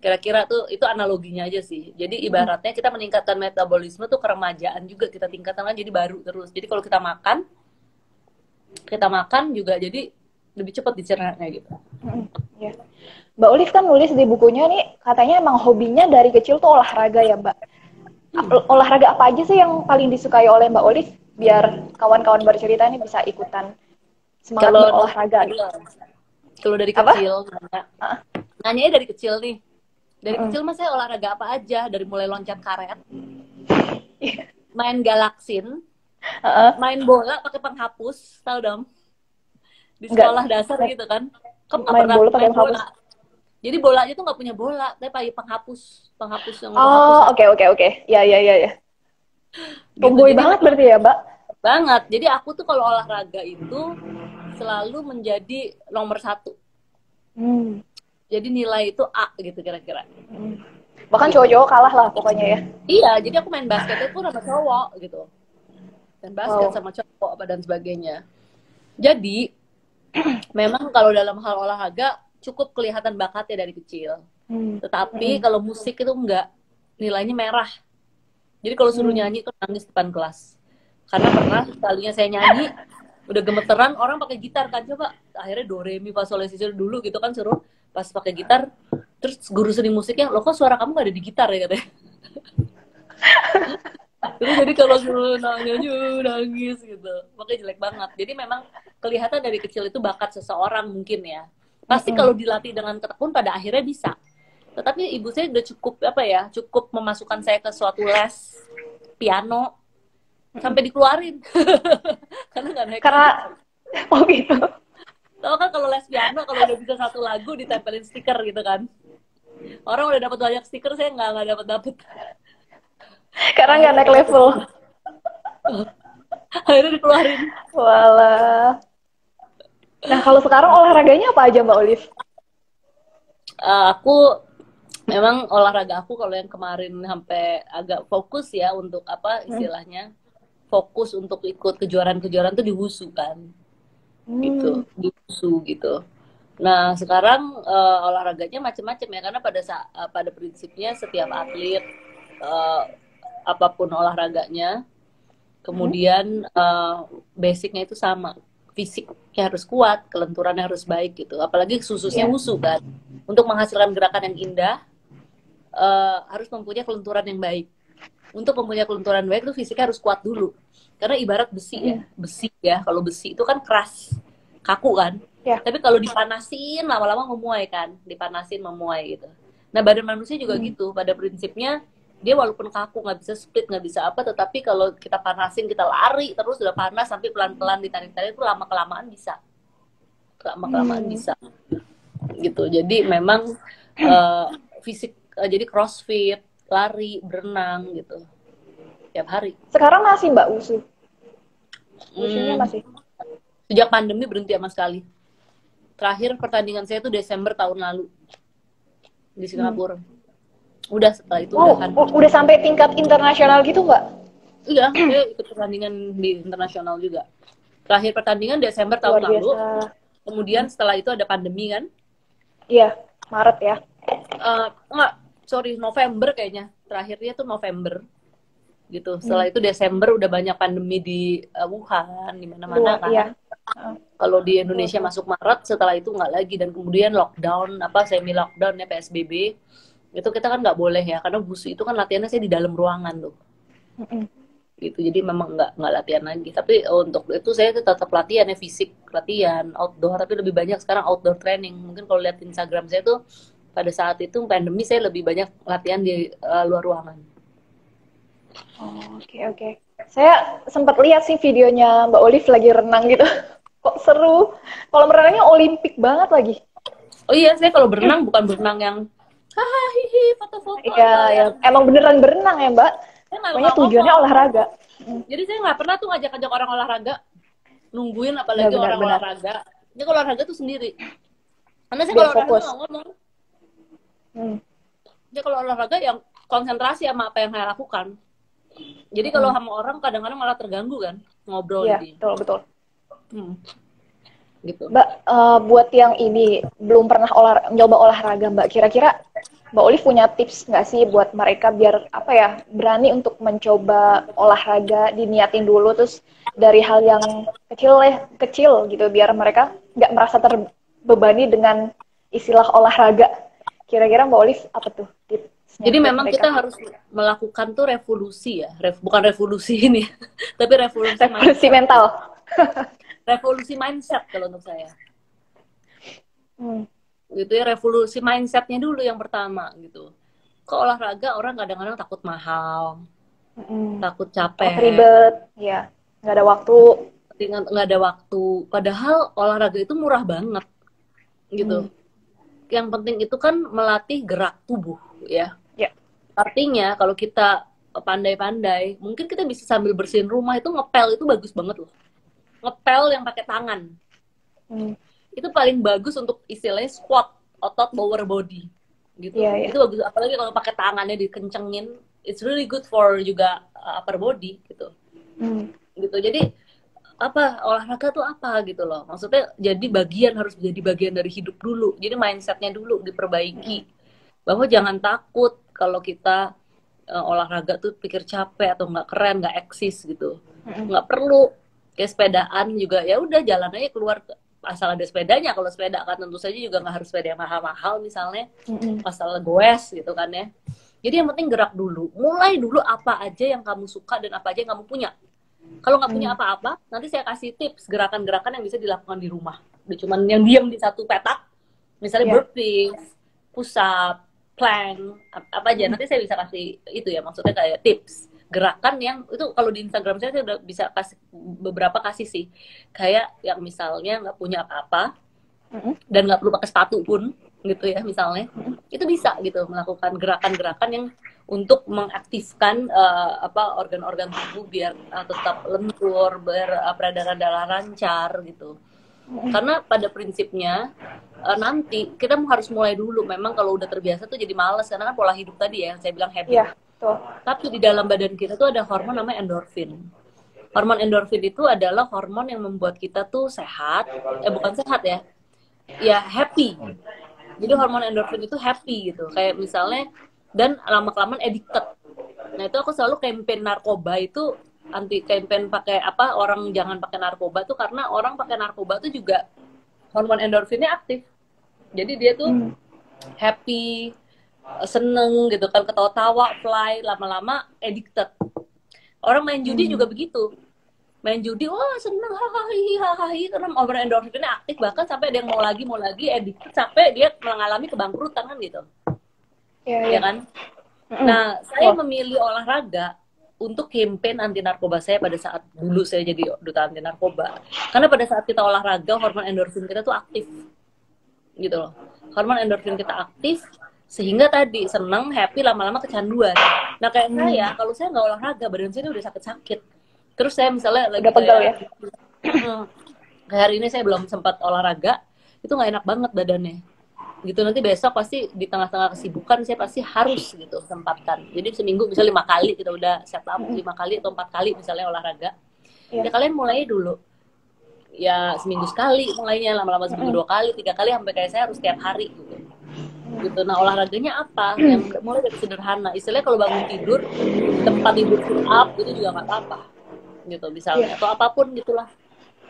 kira-kira tuh itu analoginya aja sih jadi ibaratnya kita meningkatkan metabolisme tuh keremajaan juga kita tingkatkan kan jadi baru terus jadi kalau kita makan kita makan juga jadi lebih cepat dicernanya gitu. Hmm, ya. Mbak Olive kan nulis di bukunya nih katanya emang hobinya dari kecil tuh olahraga ya Mbak. Hmm. Olahraga apa aja sih yang paling disukai oleh Mbak Olive biar kawan-kawan bercerita ini bisa ikutan semangat kalau, olahraga gitu. Kalau dari kecil nanya, nanya dari kecil nih. Dari uh. kecil mas saya olahraga apa aja dari mulai loncat karet, main galaksin, uh-uh. main bola pakai penghapus tahu dong di sekolah Enggak. dasar gitu kan kamu main pernah bola pakai penghapus bola. jadi bolanya tuh nggak punya bola tapi pakai penghapus penghapus yang oh oke oke oke ya ya ya ya gitu, banget berarti ya mbak banget jadi aku tuh kalau olahraga itu selalu menjadi nomor satu hmm. jadi nilai itu A gitu kira-kira hmm. bahkan cowok-cowok kalah lah pokoknya ya iya jadi aku main basket itu sama cowok gitu dan basket oh. sama cowok apa dan sebagainya. Jadi memang kalau dalam hal olahraga cukup kelihatan bakatnya dari kecil. Hmm. Tetapi hmm. kalau musik itu enggak nilainya merah. Jadi kalau suruh hmm. nyanyi itu nangis depan kelas. Karena pernah kalinya saya nyanyi udah gemeteran orang pakai gitar kan. Coba akhirnya do re mi fa sol si dulu gitu kan suruh pas pakai gitar. Terus guru seni musiknya lo kok suara kamu gak ada di gitar ya? katanya. Terus jadi kalau suruh nangis nangis gitu, makanya jelek banget. Jadi memang kelihatan dari kecil itu bakat seseorang mungkin ya. Pasti kalau dilatih dengan tekun pada akhirnya bisa. Tetapi ibu saya udah cukup apa ya, cukup memasukkan saya ke suatu les piano sampai dikeluarin karena nggak naik. Karena oh gitu. Tahu kan kalau les piano kalau udah bisa satu lagu ditempelin stiker gitu kan. Orang udah dapat banyak stiker saya nggak nggak dapat dapat. Karena nggak naik level. Akhirnya dikeluarin. Walah. nah kalau sekarang olahraganya apa aja Mbak Olive? Uh, aku memang olahraga aku kalau yang kemarin sampai agak fokus ya untuk apa hmm. istilahnya fokus untuk ikut kejuaraan-kejuaraan tuh di wusu kan. Hmm. gitu di wusu gitu. Nah sekarang uh, olahraganya macam-macam ya karena pada uh, pada prinsipnya setiap atlet uh, apa pun olahraganya kemudian uh, basicnya itu sama. Fisiknya harus kuat kelenturannya harus baik gitu. Apalagi khususnya yeah. wusu kan. Untuk menghasilkan gerakan yang indah uh, harus mempunyai kelenturan yang baik untuk mempunyai kelenturan baik itu fisiknya harus kuat dulu. Karena ibarat besi ya. Hmm. besi ya. Kalau besi itu kan keras. Kaku kan? Yeah. tapi kalau dipanasin lama-lama memuai kan? Dipanasin memuai gitu. Nah badan manusia juga hmm. gitu. Pada prinsipnya dia walaupun kaku nggak bisa split nggak bisa apa tetapi kalau kita panasin kita lari terus udah panas sampai pelan-pelan ditarik-tarik itu lama kelamaan bisa. Lama kelamaan hmm. bisa. Gitu. Jadi memang uh, fisik uh, jadi crossfit lari berenang gitu. Tiap hari. Sekarang masih mbak usu? Usunya hmm, masih? Sejak pandemi berhenti sama sekali. Terakhir pertandingan saya itu Desember tahun lalu. Di Singapura. Hmm. udah setelah itu oh, udah, kan. udah sampai tingkat internasional gitu mbak? Iya saya ikut pertandingan di internasional juga. Terakhir pertandingan Desember tahun lalu. kemudian setelah itu ada pandemi kan? Iya Maret ya. Uh, enggak sorry November kayaknya. Terakhirnya tuh November. Gitu. Setelah hmm. itu Desember udah banyak pandemi di uh, Wuhan di mana-mana kan. iya. kalau di Indonesia masuk Maret setelah itu nggak lagi. Dan kemudian lockdown apa semi lockdown ya PSBB itu kita kan nggak boleh ya karena busu itu kan latihannya saya di dalam ruangan tuh. Mm gitu. Jadi memang nggak nggak latihan lagi. Tapi untuk itu saya tetap latihan ya fisik latihan outdoor. Tapi lebih banyak sekarang outdoor training. Mungkin kalau lihat Instagram saya tuh pada saat itu pandemi saya lebih banyak latihan di uh, luar ruangan. Oh, oke okay, oke. Okay. Saya sempat lihat sih videonya Mbak Olive lagi renang gitu. Kok seru. Kalau berenangnya olimpik banget lagi. Oh iya, saya kalau berenang bukan berenang yang hahaha hihi foto-foto. Iya, ya. emang beneran berenang ya, Mbak. Pokoknya tujuannya olahraga. Jadi saya nggak pernah tuh ngajak-ngajak orang olahraga nungguin apalagi ya, benar, orang benar. olahraga. Ini kalau olahraga tuh sendiri. Karena saya kalau olahraga ngomong, Hmm. Jadi kalau olahraga yang konsentrasi sama apa yang saya lakukan. Jadi kalau hmm. sama orang kadang-kadang malah terganggu kan ngobrol. Iya, betul betul. Hmm. Gitu. Mbak, uh, buat yang ini belum pernah olah, nyoba olahraga, Mbak, kira-kira Mbak Olive punya tips nggak sih buat mereka biar apa ya berani untuk mencoba olahraga diniatin dulu terus dari hal yang kecil kecil gitu biar mereka nggak merasa terbebani dengan istilah olahraga Kira-kira Mbak Olive apa tuh tips? Jadi memang mereka? kita harus melakukan tuh revolusi ya, Rev bukan revolusi ini, tapi revolusi, revolusi mindset. mental. revolusi mindset kalau untuk saya. Hmm. Gitu ya revolusi mindsetnya dulu yang pertama gitu. Ke olahraga orang kadang-kadang takut mahal, hmm. takut capek, takut ribet, ya nggak ada waktu. Nggak ada waktu. Padahal olahraga itu murah banget, gitu. Hmm yang penting itu kan melatih gerak tubuh ya. Ya. Artinya kalau kita pandai-pandai, mungkin kita bisa sambil bersihin rumah itu ngepel itu bagus banget loh. Ngepel yang pakai tangan. Hmm. Itu paling bagus untuk istilahnya squat, otot lower body. Gitu. Ya, ya. Itu bagus apalagi kalau pakai tangannya dikencengin, it's really good for juga uh, upper body gitu. Hmm. Gitu. Jadi apa olahraga tuh apa gitu loh. Maksudnya jadi bagian harus jadi bagian dari hidup dulu. Jadi mindsetnya dulu diperbaiki. Bahwa jangan takut kalau kita uh, olahraga tuh pikir capek atau nggak keren nggak eksis gitu. Nggak perlu kayak sepedaan juga. Ya udah jalan aja keluar. Asal ada sepedanya. Kalau sepeda kan tentu saja juga nggak harus sepeda yang mahal-mahal misalnya. Asal goes gitu kan ya. Jadi yang penting gerak dulu. Mulai dulu apa aja yang kamu suka dan apa aja yang kamu punya kalau nggak punya hmm. apa-apa, nanti saya kasih tips gerakan-gerakan yang bisa dilakukan di rumah. Cuman yang diam di satu petak, misalnya yeah. burpees, push up, plank, apa aja. Hmm. Nanti saya bisa kasih itu ya, maksudnya kayak tips gerakan yang itu kalau di Instagram saya saya udah bisa kasih beberapa kasih sih kayak yang misalnya nggak punya apa-apa hmm. dan nggak perlu pakai sepatu pun gitu ya misalnya itu bisa gitu melakukan gerakan-gerakan yang untuk mengaktifkan uh, apa organ-organ tubuh biar uh, tetap lentur, biar uh, peredaran darah lancar gitu. karena pada prinsipnya uh, nanti kita harus mulai dulu. Memang kalau udah terbiasa tuh jadi males karena kan pola hidup tadi ya saya bilang habit yeah, tuh. tapi di dalam badan kita tuh ada hormon namanya endorfin. Hormon endorfin itu adalah hormon yang membuat kita tuh sehat. Eh bukan sehat ya. Ya happy jadi hormon endorfin itu happy gitu. Kayak misalnya dan lama kelamaan addicted. Nah itu aku selalu campaign narkoba itu anti campaign pakai apa orang jangan pakai narkoba tuh karena orang pakai narkoba tuh juga hormon endorfinnya aktif. Jadi dia tuh hmm. happy seneng gitu kan ketawa-tawa fly lama-lama addicted. Orang main judi hmm. juga begitu main judi wah seneng hahaha hahaha karena hormon endorfinnya aktif bahkan sampai dia mau lagi mau lagi addicted sampai dia mengalami kebangkrutan kan gitu ya, ya. ya kan nah saya memilih olahraga untuk campaign anti narkoba saya pada saat dulu saya jadi duta anti narkoba. Karena pada saat kita olahraga hormon endorfin kita tuh aktif. Gitu loh. Hormon endorfin kita aktif sehingga tadi seneng, happy, lama-lama kecanduan. Nah kayak hmm. saya, kalau saya nggak olahraga badan saya udah sakit-sakit. Terus saya misalnya lagi udah pegal ya. kayak hari ini saya belum sempat olahraga, itu nggak enak banget badannya. Gitu nanti besok pasti di tengah-tengah kesibukan saya pasti harus gitu sempatkan jadi seminggu misalnya lima kali kita udah set up lima kali atau empat kali misalnya olahraga. Yeah. ya kalian mulai dulu. Ya seminggu sekali mulainya lama-lama seminggu dua kali tiga kali sampai kayak saya harus tiap hari gitu. Gitu. Nah olahraganya apa? Yang mulai dari sederhana. Istilahnya kalau bangun tidur tempat tidur full up itu juga nggak apa-apa gitu misalnya yeah. atau apa pun gitulah.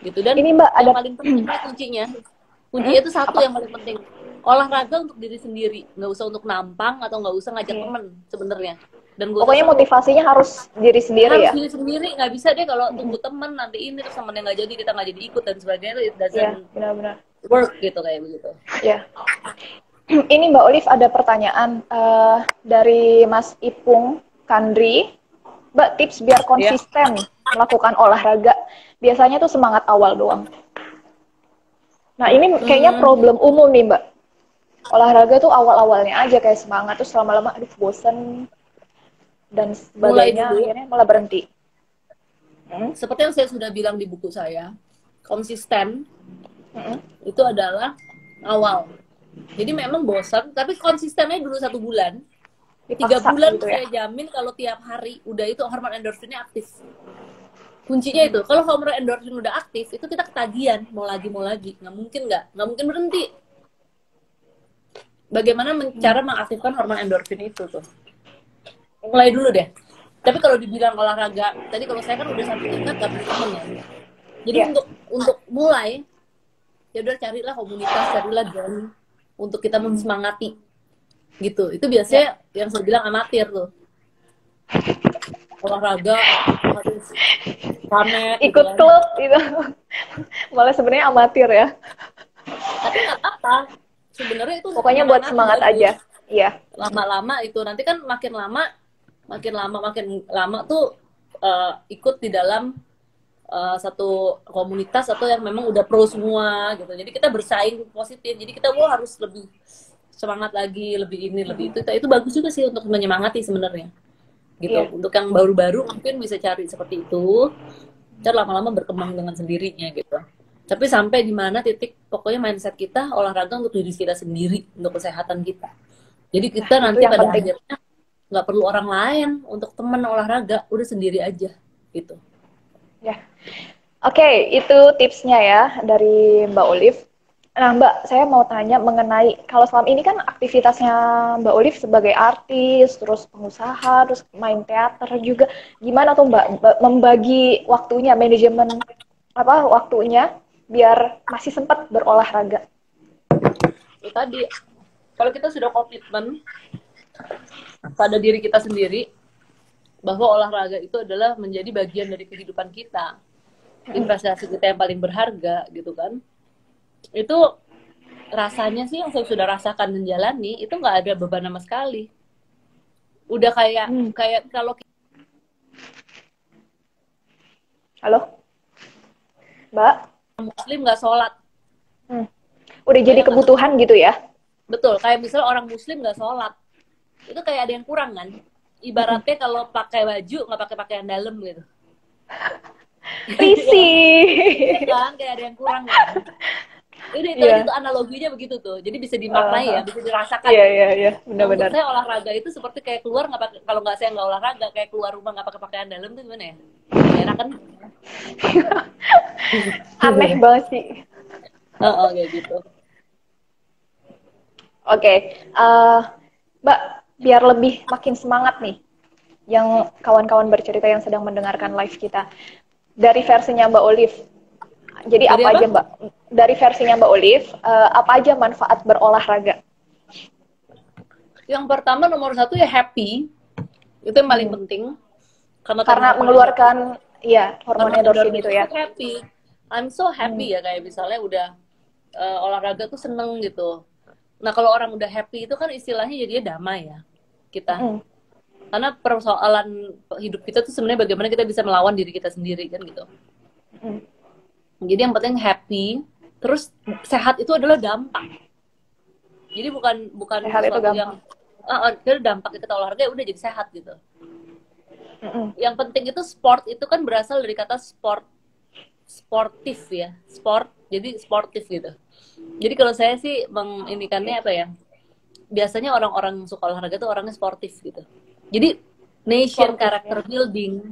Gitu dan ini mbak yang ada paling penting kuncinya. Kuncinya itu satu apa? yang paling penting. Olahraga untuk diri sendiri. Nggak usah untuk nampang atau nggak usah ngajak hmm. temen sebenarnya. Dan gua pokoknya motivasinya harus diri sendiri harus ya? diri sendiri. Nggak bisa deh kalau tunggu temen nanti ini terus temen yang nggak jadi kita nggak jadi ikut dan sebagainya. Itu doesn't yeah, benar-benar. work gitu kayak begitu. Ya yeah. ini mbak Olive ada pertanyaan uh, dari Mas Ipung Kandri mbak tips biar iya. konsisten yeah. melakukan olahraga biasanya tuh semangat awal doang Nah ini kayaknya hmm. problem umum nih mbak olahraga tuh awal-awalnya aja kayak semangat terus lama-lama aduh bosen dan sebagainya akhirnya malah berhenti. Hmm? Seperti yang saya sudah bilang di buku saya, konsisten hmm? itu adalah awal. Jadi memang bosan, tapi konsistennya dulu satu bulan. Tiga bulan gitu ya? saya jamin kalau tiap hari udah itu hormon endorfinnya aktif. Kuncinya itu, kalau hormon endorfin udah aktif, itu kita ketagihan, mau lagi mau lagi, nggak mungkin nggak, nggak mungkin berhenti. Bagaimana cara mengaktifkan hormon endorfin itu tuh? Mulai dulu deh. Tapi kalau dibilang olahraga tadi kalau saya kan udah satu tingkat gak punya temen ya. Jadi yeah. untuk untuk mulai ya udah carilah komunitas carilah dan untuk kita mensemangati gitu. Itu biasanya yeah. yang saya bilang amatir tuh. Olahraga harus rame gitu ikut gitu klub gitu. Malah sebenarnya amatir ya. Tapi nggak apa sebenarnya itu pokoknya buat semangat aja. iya. Lama-lama itu. Nanti kan makin lama makin lama makin lama tuh uh, ikut di dalam uh, satu komunitas atau yang memang udah pro semua gitu. Jadi kita bersaing positif. Jadi kita wah harus lebih semangat lagi lebih ini lebih itu. Itu bagus juga sih untuk menyemangati sebenarnya. Gitu. Yeah. untuk yang baru-baru mungkin bisa cari seperti itu. Ntar lama-lama berkembang dengan sendirinya gitu. Tapi sampai di mana titik pokoknya mindset kita olahraga untuk diri kita sendiri untuk kesehatan kita. Jadi kita nah, nanti pada penting. akhirnya nggak perlu orang lain untuk teman olahraga udah sendiri aja gitu. Ya. Oke okay, itu tipsnya ya dari Mbak Olive Nah, Mbak, saya mau tanya mengenai kalau selama ini kan aktivitasnya Mbak Olive sebagai artis, terus pengusaha, terus main teater juga. Gimana tuh Mbak membagi waktunya, manajemen apa waktunya biar masih sempat berolahraga? Itu tadi, kalau kita sudah komitmen pada diri kita sendiri, bahwa olahraga itu adalah menjadi bagian dari kehidupan kita, investasi kita yang paling berharga, gitu kan? Itu rasanya sih yang saya sudah rasakan dan jalani itu nggak ada beban sama sekali. Udah kayak hmm. kayak kalau Halo, Mbak? Muslim nggak sholat. Hmm. udah jadi kebutuhan gitu ya? Betul kayak misalnya orang muslim nggak sholat. Itu kayak ada yang kurang kan? Ibaratnya hmm. kalau pakai baju nggak pakai pakaian dalam gitu. Risi iya kan? Kayak ada yang kurang kan Ini itu, yeah. itu analoginya begitu tuh. Jadi bisa dimaknai uh, ya, bisa dirasakan. Iya iya iya, benar-benar. Saya olahraga itu seperti kayak keluar nggak pakai kalau nggak saya nggak olahraga kayak keluar rumah nggak pakai pakaian dalam tuh gimana ya? Enak kan? Aneh banget sih. Oh, oh kayak gitu. Oke, okay. uh, eh, Mbak, biar lebih makin semangat nih, yang kawan-kawan bercerita yang sedang mendengarkan live kita dari versinya Mbak Olive. Jadi dari apa, apa aja Mbak? Dari versinya Mbak Olive, uh, apa aja manfaat berolahraga? Yang pertama nomor satu ya happy, itu yang paling hmm. penting. Karena, karena mengeluarkan ya hormon endorfin itu ya. Happy, I'm so happy hmm. ya kayak misalnya udah uh, olahraga tuh seneng gitu. Nah kalau orang udah happy itu kan istilahnya jadinya damai ya kita. Hmm karena persoalan hidup kita tuh sebenarnya bagaimana kita bisa melawan diri kita sendiri kan gitu mm. Jadi yang penting happy terus sehat itu adalah dampak. Jadi bukan bukan sehat itu yang uh, uh, dampak kita olahraga ya udah jadi sehat gitu. Mm yang penting itu sport itu kan berasal dari kata sport sportif ya sport jadi sportif gitu. Jadi kalau saya sih menginikannya apa ya biasanya orang-orang suka olahraga tuh orangnya sportif gitu. Jadi nation character building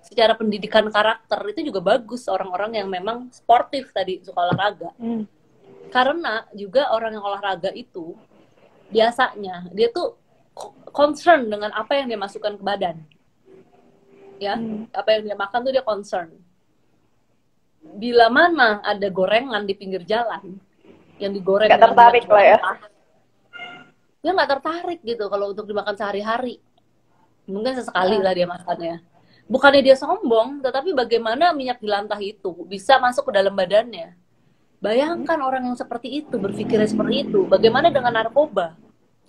secara pendidikan karakter itu juga bagus orang-orang yang memang sportif tadi suka olahraga. Hmm. Karena juga orang yang olahraga itu biasanya dia tuh concern dengan apa yang dia masukkan ke badan. Ya, hmm. apa yang dia makan tuh dia concern. Bila mana ada gorengan di pinggir jalan yang digoreng gak tertarik lah ya. Dia nggak tertarik gitu kalau untuk dimakan sehari-hari mungkin sesekali lah dia makannya bukannya dia sombong tetapi bagaimana minyak jelantah itu bisa masuk ke dalam badannya bayangkan orang yang seperti itu berpikirnya seperti itu bagaimana dengan narkoba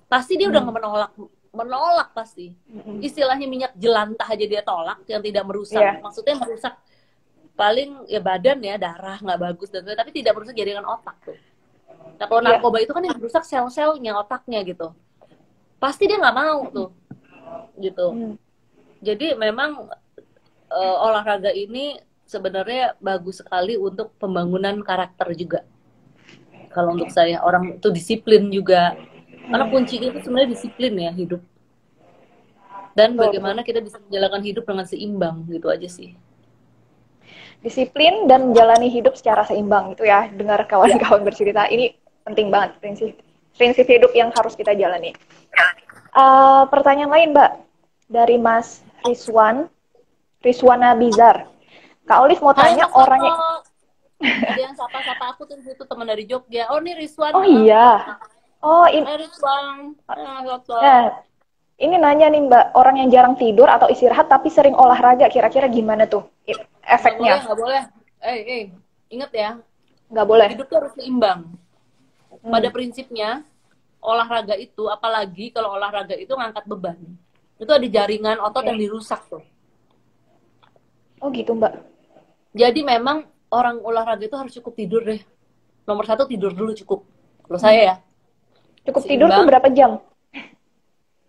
pasti dia udah hmm. menolak menolak pasti hmm. istilahnya minyak jelantah aja dia tolak yang tidak merusak yeah. maksudnya merusak paling ya badan ya darah nggak bagus dan tapi tidak merusak jaringan otak tuh nah kalau yeah. narkoba itu kan yang merusak sel-selnya otaknya gitu pasti dia nggak mau tuh gitu. Hmm. Jadi memang uh, olahraga ini sebenarnya bagus sekali untuk pembangunan karakter juga. Kalau untuk saya orang itu disiplin juga. Karena kuncinya itu sebenarnya disiplin ya hidup. Dan bagaimana kita bisa menjalankan hidup dengan seimbang gitu aja sih. Disiplin dan menjalani hidup secara seimbang itu ya. Dengar kawan-kawan bercerita ini penting banget prinsip prinsip hidup yang harus kita jalani. Uh, pertanyaan lain, Mbak dari Mas Rizwan, Rizwana Bizar. Kak Olive mau tanya Hai, orangnya. Ada yang sapa-sapa aku tuh itu teman dari Jogja. Oh, ini Rizwan. Oh iya. Oh, ini Rizwan. Ya, ini nanya nih Mbak, orang yang jarang tidur atau istirahat tapi sering olahraga, kira-kira gimana tuh efeknya? Nggak boleh, nggak boleh. Eh, eh, ingat ya. Nggak boleh. Hidup tuh harus seimbang. Hmm. Pada prinsipnya, olahraga itu, apalagi kalau olahraga itu ngangkat beban itu ada jaringan otot yang dirusak tuh. Oh gitu mbak. Jadi memang orang olahraga itu harus cukup tidur deh. Nomor satu tidur dulu cukup. Kalau hmm. saya ya. Cukup Seimbang. tidur tuh berapa jam?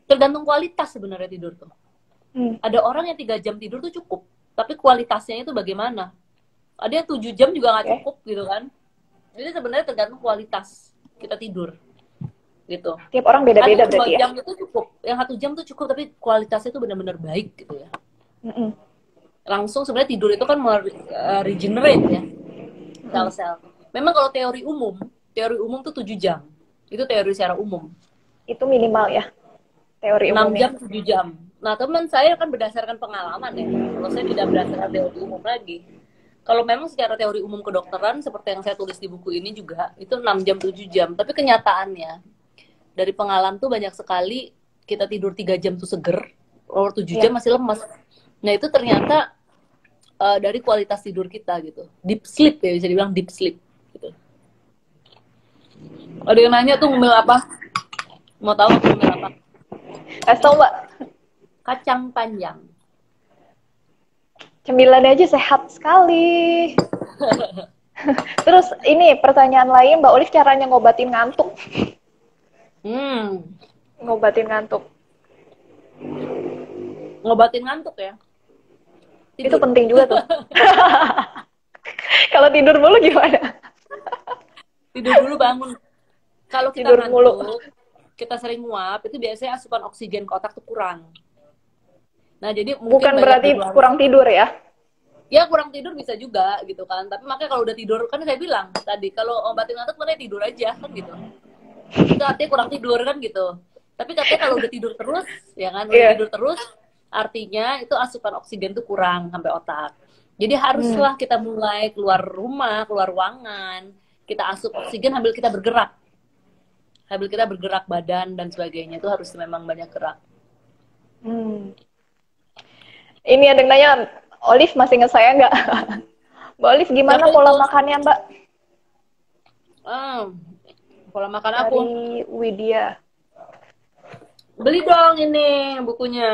Tergantung kualitas sebenarnya tidur tuh. Hmm. Ada orang yang tiga jam tidur tuh cukup, tapi kualitasnya itu bagaimana? Ada yang tujuh jam juga nggak okay. cukup gitu kan? Jadi sebenarnya tergantung kualitas kita tidur gitu. Tiap orang beda-beda berarti ya. jam itu cukup, yang satu jam tuh cukup tapi kualitasnya itu benar-benar baik gitu ya. Mm -mm. Langsung sebenarnya tidur itu kan uh, regenerate ya sel-sel. Memang kalau teori umum, teori umum tuh tujuh jam. Itu teori secara umum. Itu minimal ya. Teori umum. 6 jam, 7 jam. Nah, teman saya kan berdasarkan pengalaman ya. Kalau saya tidak berdasarkan teori umum lagi. Kalau memang secara teori umum kedokteran seperti yang saya tulis di buku ini juga itu 6 jam 7 jam, tapi kenyataannya dari pengalaman tuh banyak sekali kita tidur tiga jam tuh seger, over tujuh yeah. jam masih lemas. Nah itu ternyata uh, dari kualitas tidur kita gitu, deep sleep ya bisa dibilang deep sleep. Gitu. Ada yang nanya tuh ngemil apa? Mau tahu ngemil apa? Kasih tau mbak. Kacang panjang. Cemilan aja sehat sekali. Terus ini pertanyaan lain, Mbak Olive caranya ngobatin ngantuk. Hmm. Ngobatin ngantuk. Ngobatin ngantuk ya? Tidur. Itu penting juga tuh. Kalau tidur mulu gimana? tidur dulu bangun kalau kita tidur mulu kita sering nguap itu biasanya asupan oksigen ke otak tuh kurang nah jadi bukan berarti tidur kurang tidur ya ya kurang tidur bisa juga gitu kan tapi makanya kalau udah tidur kan saya bilang tadi kalau obatin ngantuk makanya tidur aja kan gitu itu artinya kurang tidur kan gitu tapi katanya kalau udah tidur terus ya kan udah yeah. tidur terus artinya itu asupan oksigen tuh kurang sampai otak jadi haruslah hmm. kita mulai keluar rumah keluar ruangan kita asup oksigen sambil kita bergerak sambil kita bergerak badan dan sebagainya itu harus memang banyak gerak hmm. ini ada yang nanya Olive masih ingat saya nggak? Mbak Olive gimana Tapi pola itu... makannya Mbak? Hmm, pola makan aku. Dari Widya. Beli dong ini bukunya.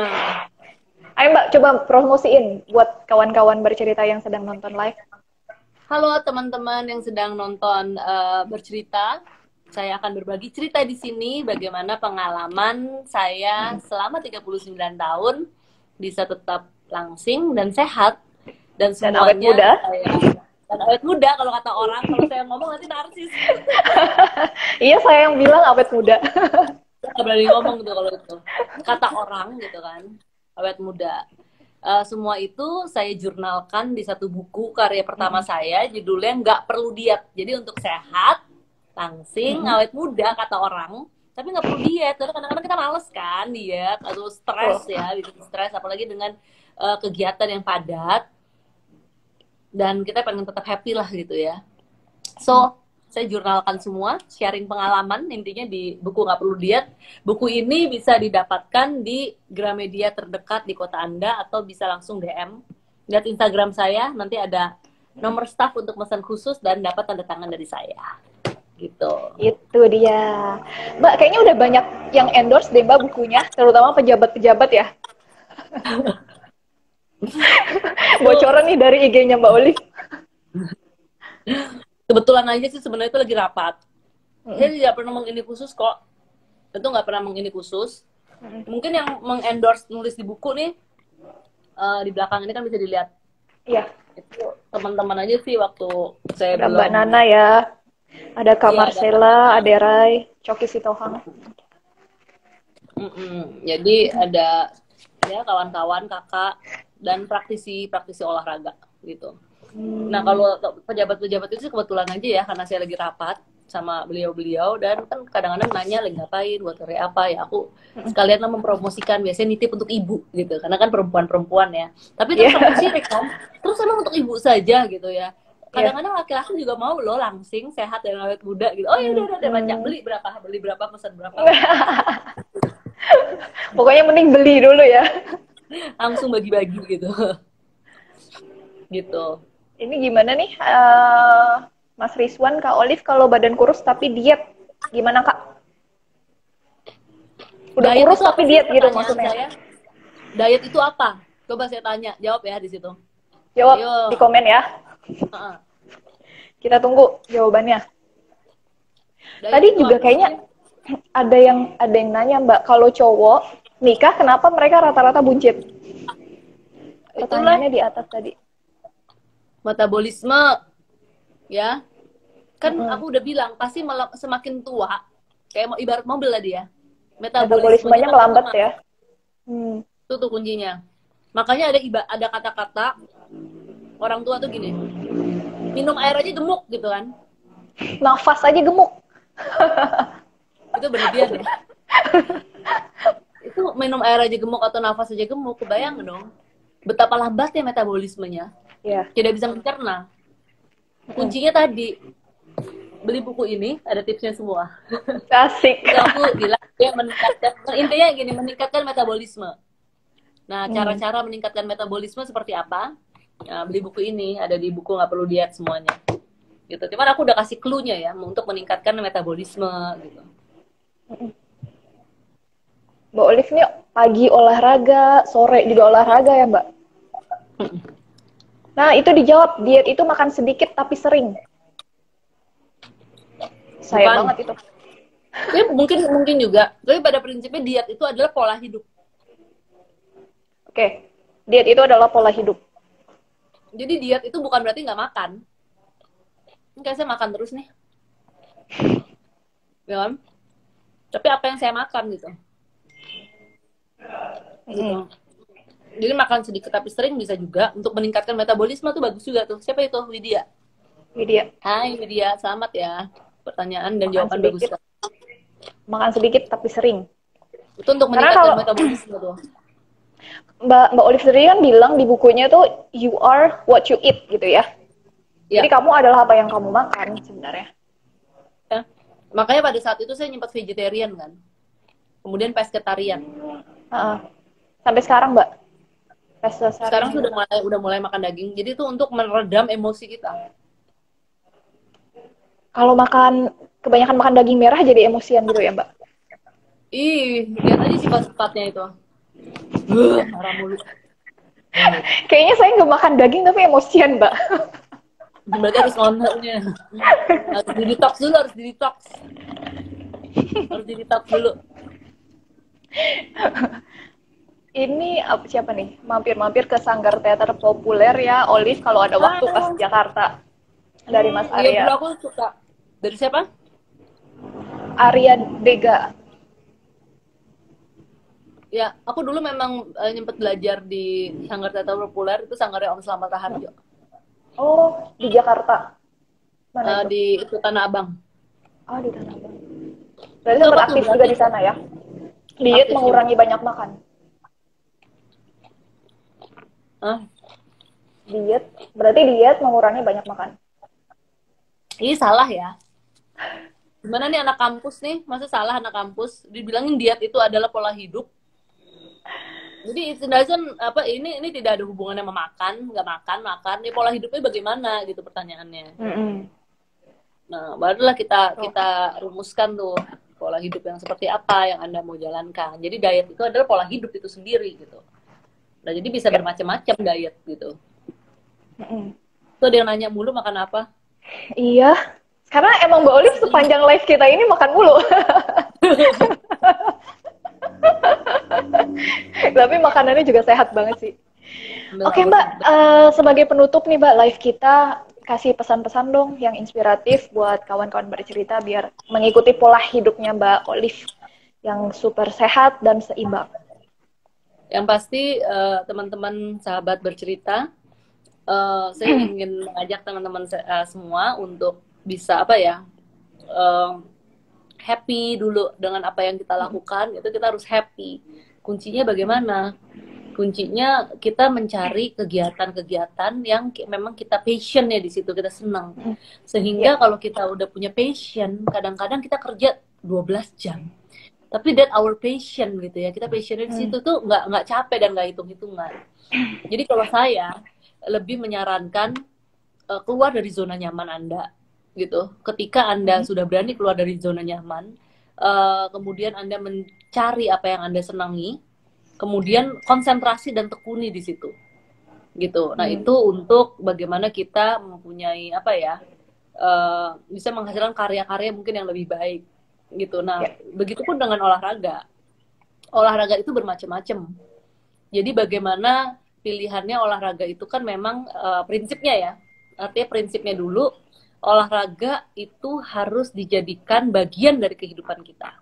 Ayo Mbak, coba promosiin buat kawan-kawan bercerita yang sedang nonton live. Halo teman-teman yang sedang nonton uh, bercerita. Saya akan berbagi cerita di sini bagaimana pengalaman saya selama 39 tahun bisa tetap langsing dan sehat dan semuanya dan awet muda. Saya, dan awet muda kalau kata orang kalau saya ngomong nanti narsis. iya saya yang bilang awet muda. Gak berani ngomong gitu kalau itu. Kata orang gitu kan, awet muda. Uh, semua itu saya jurnalkan di satu buku karya pertama hmm. saya judulnya nggak perlu diet jadi untuk sehat langsing hmm. awet muda kata orang tapi nggak perlu diet karena kadang-kadang kita males kan diet atau stres oh. ya bikin stres apalagi dengan uh, kegiatan yang padat dan kita pengen tetap happy lah gitu ya. So, saya jurnalkan semua, sharing pengalaman intinya di buku nggak perlu diet. Buku ini bisa didapatkan di Gramedia terdekat di kota Anda atau bisa langsung DM. Lihat Instagram saya, nanti ada nomor staff untuk pesan khusus dan dapat tanda tangan dari saya. Gitu. Itu dia. Mbak, kayaknya udah banyak yang endorse deh Mbak bukunya, terutama pejabat-pejabat ya. Bocoran nih dari IG-nya Mbak Oli. Kebetulan aja sih sebenarnya itu lagi rapat. Saya tidak pernah mengini khusus kok. Itu nggak pernah mengini khusus. Mungkin yang mengendorse nulis di buku nih uh, di belakang ini kan bisa dilihat. Iya. teman-teman aja sih waktu saya ada belum... Mbak Nana ya. Ada Kak iya, Marcella, ada, ada Rai, Coki Sitohang. Mm -mm. Jadi ada ya kawan-kawan kakak dan praktisi-praktisi olahraga gitu. Hmm. Nah kalau pejabat-pejabat itu kebetulan aja ya karena saya lagi rapat sama beliau-beliau dan kan kadang-kadang nanya lagi ngapain? Buat hari apa? Ya aku sekalian lah mempromosikan biasanya nitip untuk ibu gitu. Karena kan perempuan-perempuan ya. Tapi terus yeah. sirik kan terus emang untuk ibu saja gitu ya. Iya. kadang-kadang laki-laki juga mau loh langsing sehat dan awet muda gitu. Oh ya udah udah banyak. Beli berapa? Beli berapa? Pesan berapa? Pokoknya mending beli dulu ya. Langsung bagi-bagi gitu. Gitu ini gimana nih uh, Mas Rizwan Kak Olive kalau badan kurus tapi diet? Gimana Kak? Udah diet kurus tapi diet gitu maksudnya? saya, diet itu apa? Coba saya tanya. Jawab ya di situ. Jawab Ayo. di komen ya. Uh -uh. kita tunggu jawabannya. Diet tadi juga kayaknya ada yang ada yang nanya Mbak kalau cowok nikah kenapa mereka rata-rata buncit? Pertanyaannya di atas tadi. Metabolisme, ya. Kan mm -hmm. aku udah bilang pasti semakin tua, kayak mau ibarat mobil tadi ya. Metabolismenya melambat ya. Hmm. Itu tuh kuncinya. Makanya ada iba ada kata-kata orang tua tuh gini. Minum air aja gemuk gitu kan. Nafas aja gemuk. itu berlebihan ya. itu minum air aja gemuk atau nafas aja gemuk kebayang dong betapa lambatnya metabolismenya yeah. tidak bisa mencerna. Kuncinya tadi beli buku ini ada tipsnya semua. Asik. Aku bilang ya meningkatkan intinya gini meningkatkan metabolisme. Nah hmm. cara-cara meningkatkan metabolisme seperti apa? Nah, beli buku ini ada di buku nggak perlu diet semuanya. Gitu. Cuman aku udah kasih clue-nya ya untuk meningkatkan metabolisme gitu. Mbak Olive ini pagi olahraga, sore juga olahraga ya Mbak? Nah itu dijawab, diet itu makan sedikit tapi sering. Saya banget itu. Ya, mungkin mungkin juga. Tapi pada prinsipnya diet itu adalah pola hidup. Oke, diet itu adalah pola hidup. Jadi diet itu bukan berarti nggak makan. Kayak saya makan terus nih. ya kan tapi apa yang saya makan gitu gitu jadi makan sedikit tapi sering bisa juga untuk meningkatkan metabolisme tuh bagus juga tuh siapa itu Widya Widya Hai Widya selamat ya pertanyaan dan makan jawaban sedikit. bagus makan sedikit tapi sering itu untuk meningkatkan kalau... metabolisme tuh Mbak Mbak Olive sendiri kan bilang di bukunya tuh you are what you eat gitu ya. ya. Jadi kamu adalah apa yang kamu makan sebenarnya. Ya. Makanya pada saat itu saya nyempat vegetarian kan. Kemudian pescetarian. Uh -uh. Sampai sekarang, Mbak. Pescetarian. Sekarang sudah mulai udah mulai makan daging. Jadi itu untuk meredam emosi kita. Kalau makan kebanyakan makan daging merah jadi emosian gitu ya, Mbak? Ih, lihat aja sifat-sifatnya itu marah mulu. Kayaknya saya nggak makan daging tapi emosian, Mbak. Berarti harus ngontrolnya. Harus di detox dulu, harus di detox. Harus di detox dulu. Ini siapa nih? Mampir-mampir ke Sanggar Teater Populer ya, Olive kalau ada waktu pas Jakarta. Dari Mas iya, Arya. Iya, aku suka. Dari siapa? Arya Dega ya aku dulu memang uh, nyempet belajar di sanggar teater populer itu sanggarnya Om Selamat Raharjo oh di Jakarta Mana uh, itu? di itu Tanah Abang oh di Tanah Abang berarti sempat aktif juga di sana ya diet aktif mengurangi juga. banyak makan Hah? diet. Berarti diet mengurangi banyak makan. Ini salah ya. Gimana nih anak kampus nih? Masa salah anak kampus? Dibilangin diet itu adalah pola hidup. Jadi it doesn't apa ini ini tidak ada hubungannya sama makan nggak makan makan. Ini pola hidupnya bagaimana? Gitu pertanyaannya. Mm -hmm. nah barulah kita kita rumuskan tuh pola hidup yang seperti apa yang anda mau jalankan. Jadi diet itu adalah pola hidup itu sendiri gitu nah jadi bisa bermacam-macam diet gitu. Mm tuh ada yang nanya mulu makan apa? Iya. Karena emang Mbak Olive sepanjang live kita ini makan mulu. Tapi makanannya juga sehat banget sih. Oke okay, Mbak, uh, sebagai penutup nih Mbak live kita kasih pesan-pesan dong yang inspiratif buat kawan-kawan bercerita biar mengikuti pola hidupnya Mbak Olive yang super sehat dan seimbang. Yang pasti uh, teman-teman sahabat bercerita, uh, saya ingin mengajak teman-teman uh, semua untuk bisa apa ya, uh, happy dulu dengan apa yang kita lakukan. Itu kita harus happy. Kuncinya bagaimana? Kuncinya kita mencari kegiatan-kegiatan yang memang kita passion ya di situ kita senang. Sehingga yeah. kalau kita udah punya passion kadang-kadang kita kerja 12 jam tapi that our passion gitu ya kita passion di situ tuh nggak nggak capek dan nggak hitung-hitungan jadi kalau saya lebih menyarankan uh, keluar dari zona nyaman anda gitu. Ketika Anda hmm. sudah berani keluar dari zona nyaman, uh, kemudian Anda mencari apa yang Anda senangi, kemudian konsentrasi dan tekuni di situ. Gitu. Nah, hmm. itu untuk bagaimana kita mempunyai apa ya? Uh, bisa menghasilkan karya-karya mungkin yang lebih baik gitu. Nah, ya. begitupun dengan olahraga. Olahraga itu bermacam-macam. Jadi bagaimana pilihannya olahraga itu kan memang uh, prinsipnya ya. Artinya prinsipnya dulu olahraga itu harus dijadikan bagian dari kehidupan kita.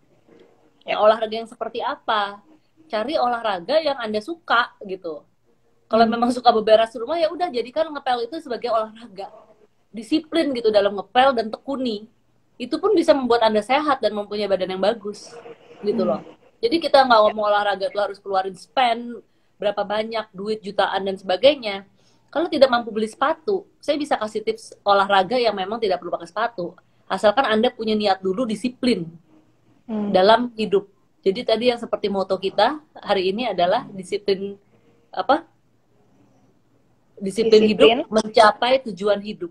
Ya, olahraga yang seperti apa? Cari olahraga yang Anda suka gitu. Kalau hmm. memang suka beberes rumah ya udah jadikan ngepel itu sebagai olahraga. Disiplin gitu dalam ngepel dan tekuni. Itu pun bisa membuat Anda sehat dan mempunyai badan yang bagus. Gitu loh. Hmm. Jadi kita nggak ngomong olahraga itu harus keluarin spend berapa banyak duit jutaan dan sebagainya kalau tidak mampu beli sepatu, saya bisa kasih tips olahraga yang memang tidak perlu pakai sepatu. Asalkan Anda punya niat dulu disiplin hmm. dalam hidup. Jadi tadi yang seperti moto kita hari ini adalah disiplin apa? Disiplin, disiplin. hidup mencapai tujuan hidup.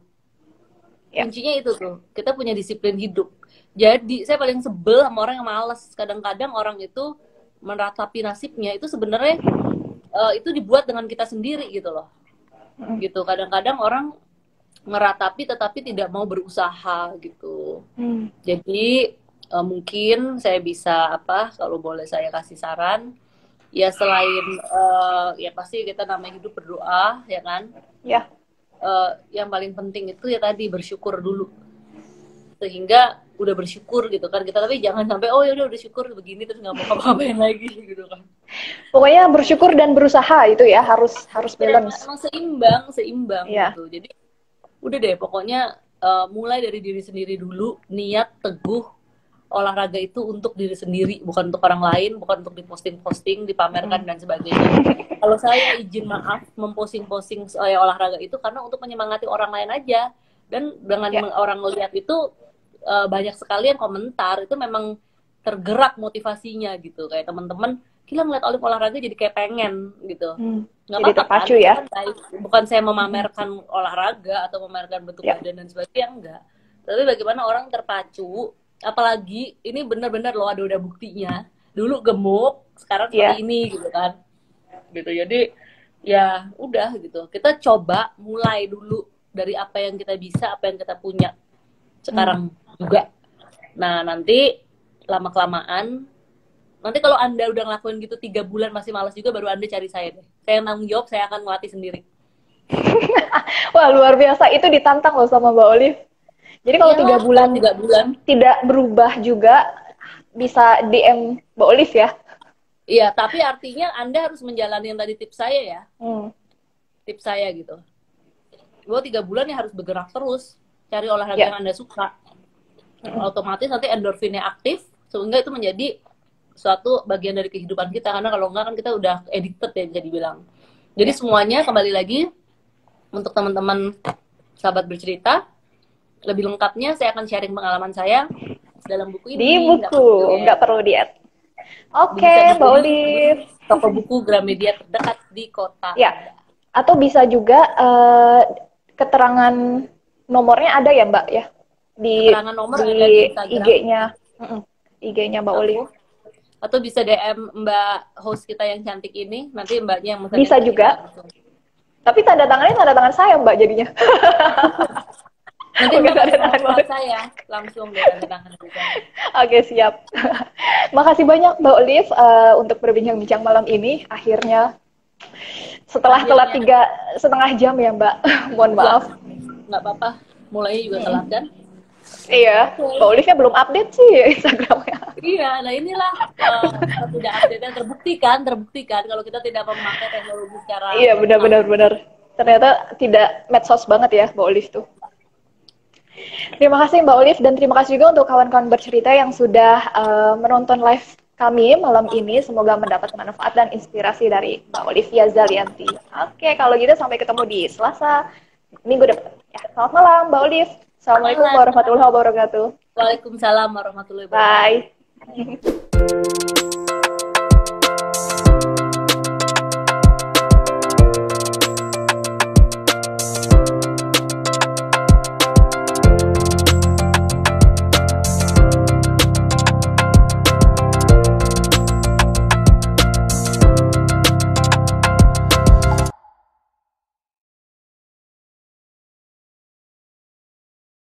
Ya. Kuncinya itu tuh, kita punya disiplin hidup. Jadi saya paling sebel sama orang yang males. Kadang-kadang orang itu meratapi nasibnya itu sebenarnya uh, itu dibuat dengan kita sendiri gitu loh gitu kadang-kadang orang meratapi tetapi tidak mau berusaha gitu hmm. jadi uh, mungkin saya bisa apa kalau boleh saya kasih saran ya selain uh, ya pasti kita namanya hidup berdoa ya kan ya uh, yang paling penting itu ya tadi bersyukur dulu. Sehingga udah bersyukur gitu kan. Kita tapi jangan sampai oh ya udah udah syukur begini terus nggak mau ngapain lagi gitu kan. Pokoknya bersyukur dan berusaha itu ya harus harus iya, balance. emang seimbang seimbang yeah. gitu. Jadi udah deh pokoknya uh, mulai dari diri sendiri dulu niat teguh olahraga itu untuk diri sendiri bukan untuk orang lain bukan untuk diposting-posting dipamerkan hmm. dan sebagainya kalau saya izin maaf memposting-posting saya olahraga itu karena untuk menyemangati orang lain aja dan dengan ya. orang melihat itu uh, banyak sekali yang komentar itu memang tergerak motivasinya gitu kayak teman-teman gila ngeliat Olive olahraga jadi kayak pengen gitu hmm. nggak apa-apa terpacu ya kan, bukan saya memamerkan hmm. olahraga atau memamerkan bentuk ya. badan dan sebagainya enggak tapi bagaimana orang terpacu apalagi ini benar-benar loh ada udah buktinya. Dulu gemuk sekarang seperti yeah. ini gitu kan. Gitu jadi ya udah gitu. Kita coba mulai dulu dari apa yang kita bisa apa yang kita punya. Sekarang hmm. juga. Nah nanti lama kelamaan nanti kalau anda udah ngelakuin gitu tiga bulan masih malas juga baru anda cari saya deh. Saya tanggung jawab saya akan melatih sendiri. Wah luar biasa. Itu ditantang loh sama mbak Olive jadi kalau iya, tiga bulan tiga bulan. tidak berubah juga bisa DM mbak Olive ya? Iya tapi artinya anda harus menjalani yang tadi tips saya ya. Hmm. tips saya gitu. Bahwa tiga bulan ya harus bergerak terus cari olahraga yeah. yang anda suka. Otomatis nanti endorfinnya aktif sehingga itu menjadi suatu bagian dari kehidupan kita. Karena kalau enggak kan kita udah addicted ya bisa dibilang. Jadi ya. semuanya kembali lagi untuk teman-teman sahabat bercerita lebih lengkapnya saya akan sharing pengalaman saya dalam buku ini. Di buku nggak perlu diet oke okay, mbak Olive. Toko buku Gramedia terdekat di kota ya atau bisa juga uh, keterangan nomornya ada ya mbak ya? Di nomor di, di IG-nya IG-nya Mbak Oli atau bisa DM Mbak host kita yang cantik ini. Nanti Mbaknya yang bisa juga. Tapi tanda tangannya tanda tangan saya Mbak jadinya nanti Mbak tanda tangan saya langsung deh tangan oke siap. Makasih banyak Mbak Olive uh, untuk berbincang-bincang malam ini. Akhirnya setelah akhirnya. telat tiga setengah jam ya Mbak. Mohon maaf. Nggak apa-apa. Mulai juga telat kan? Iya, Mbak Olivia belum update sih Instagramnya. Iya, nah inilah uh, tidak update yang terbukti kan, terbukti kan kalau kita tidak memakai teknologi secara. Iya, benar-benar benar. Ternyata tidak medsos banget ya Mbak Olive tuh. Terima kasih Mbak Olive dan terima kasih juga untuk kawan-kawan bercerita yang sudah uh, menonton live kami malam ini. Semoga mendapat manfaat dan inspirasi dari Mbak Olivia Zalianti. Oke, kalau gitu sampai ketemu di Selasa minggu depan. Ya, selamat malam Mbak Olive. Assalamualaikum warahmatullahi wabarakatuh. Waalaikumsalam warahmatullahi wabarakatuh. Bye.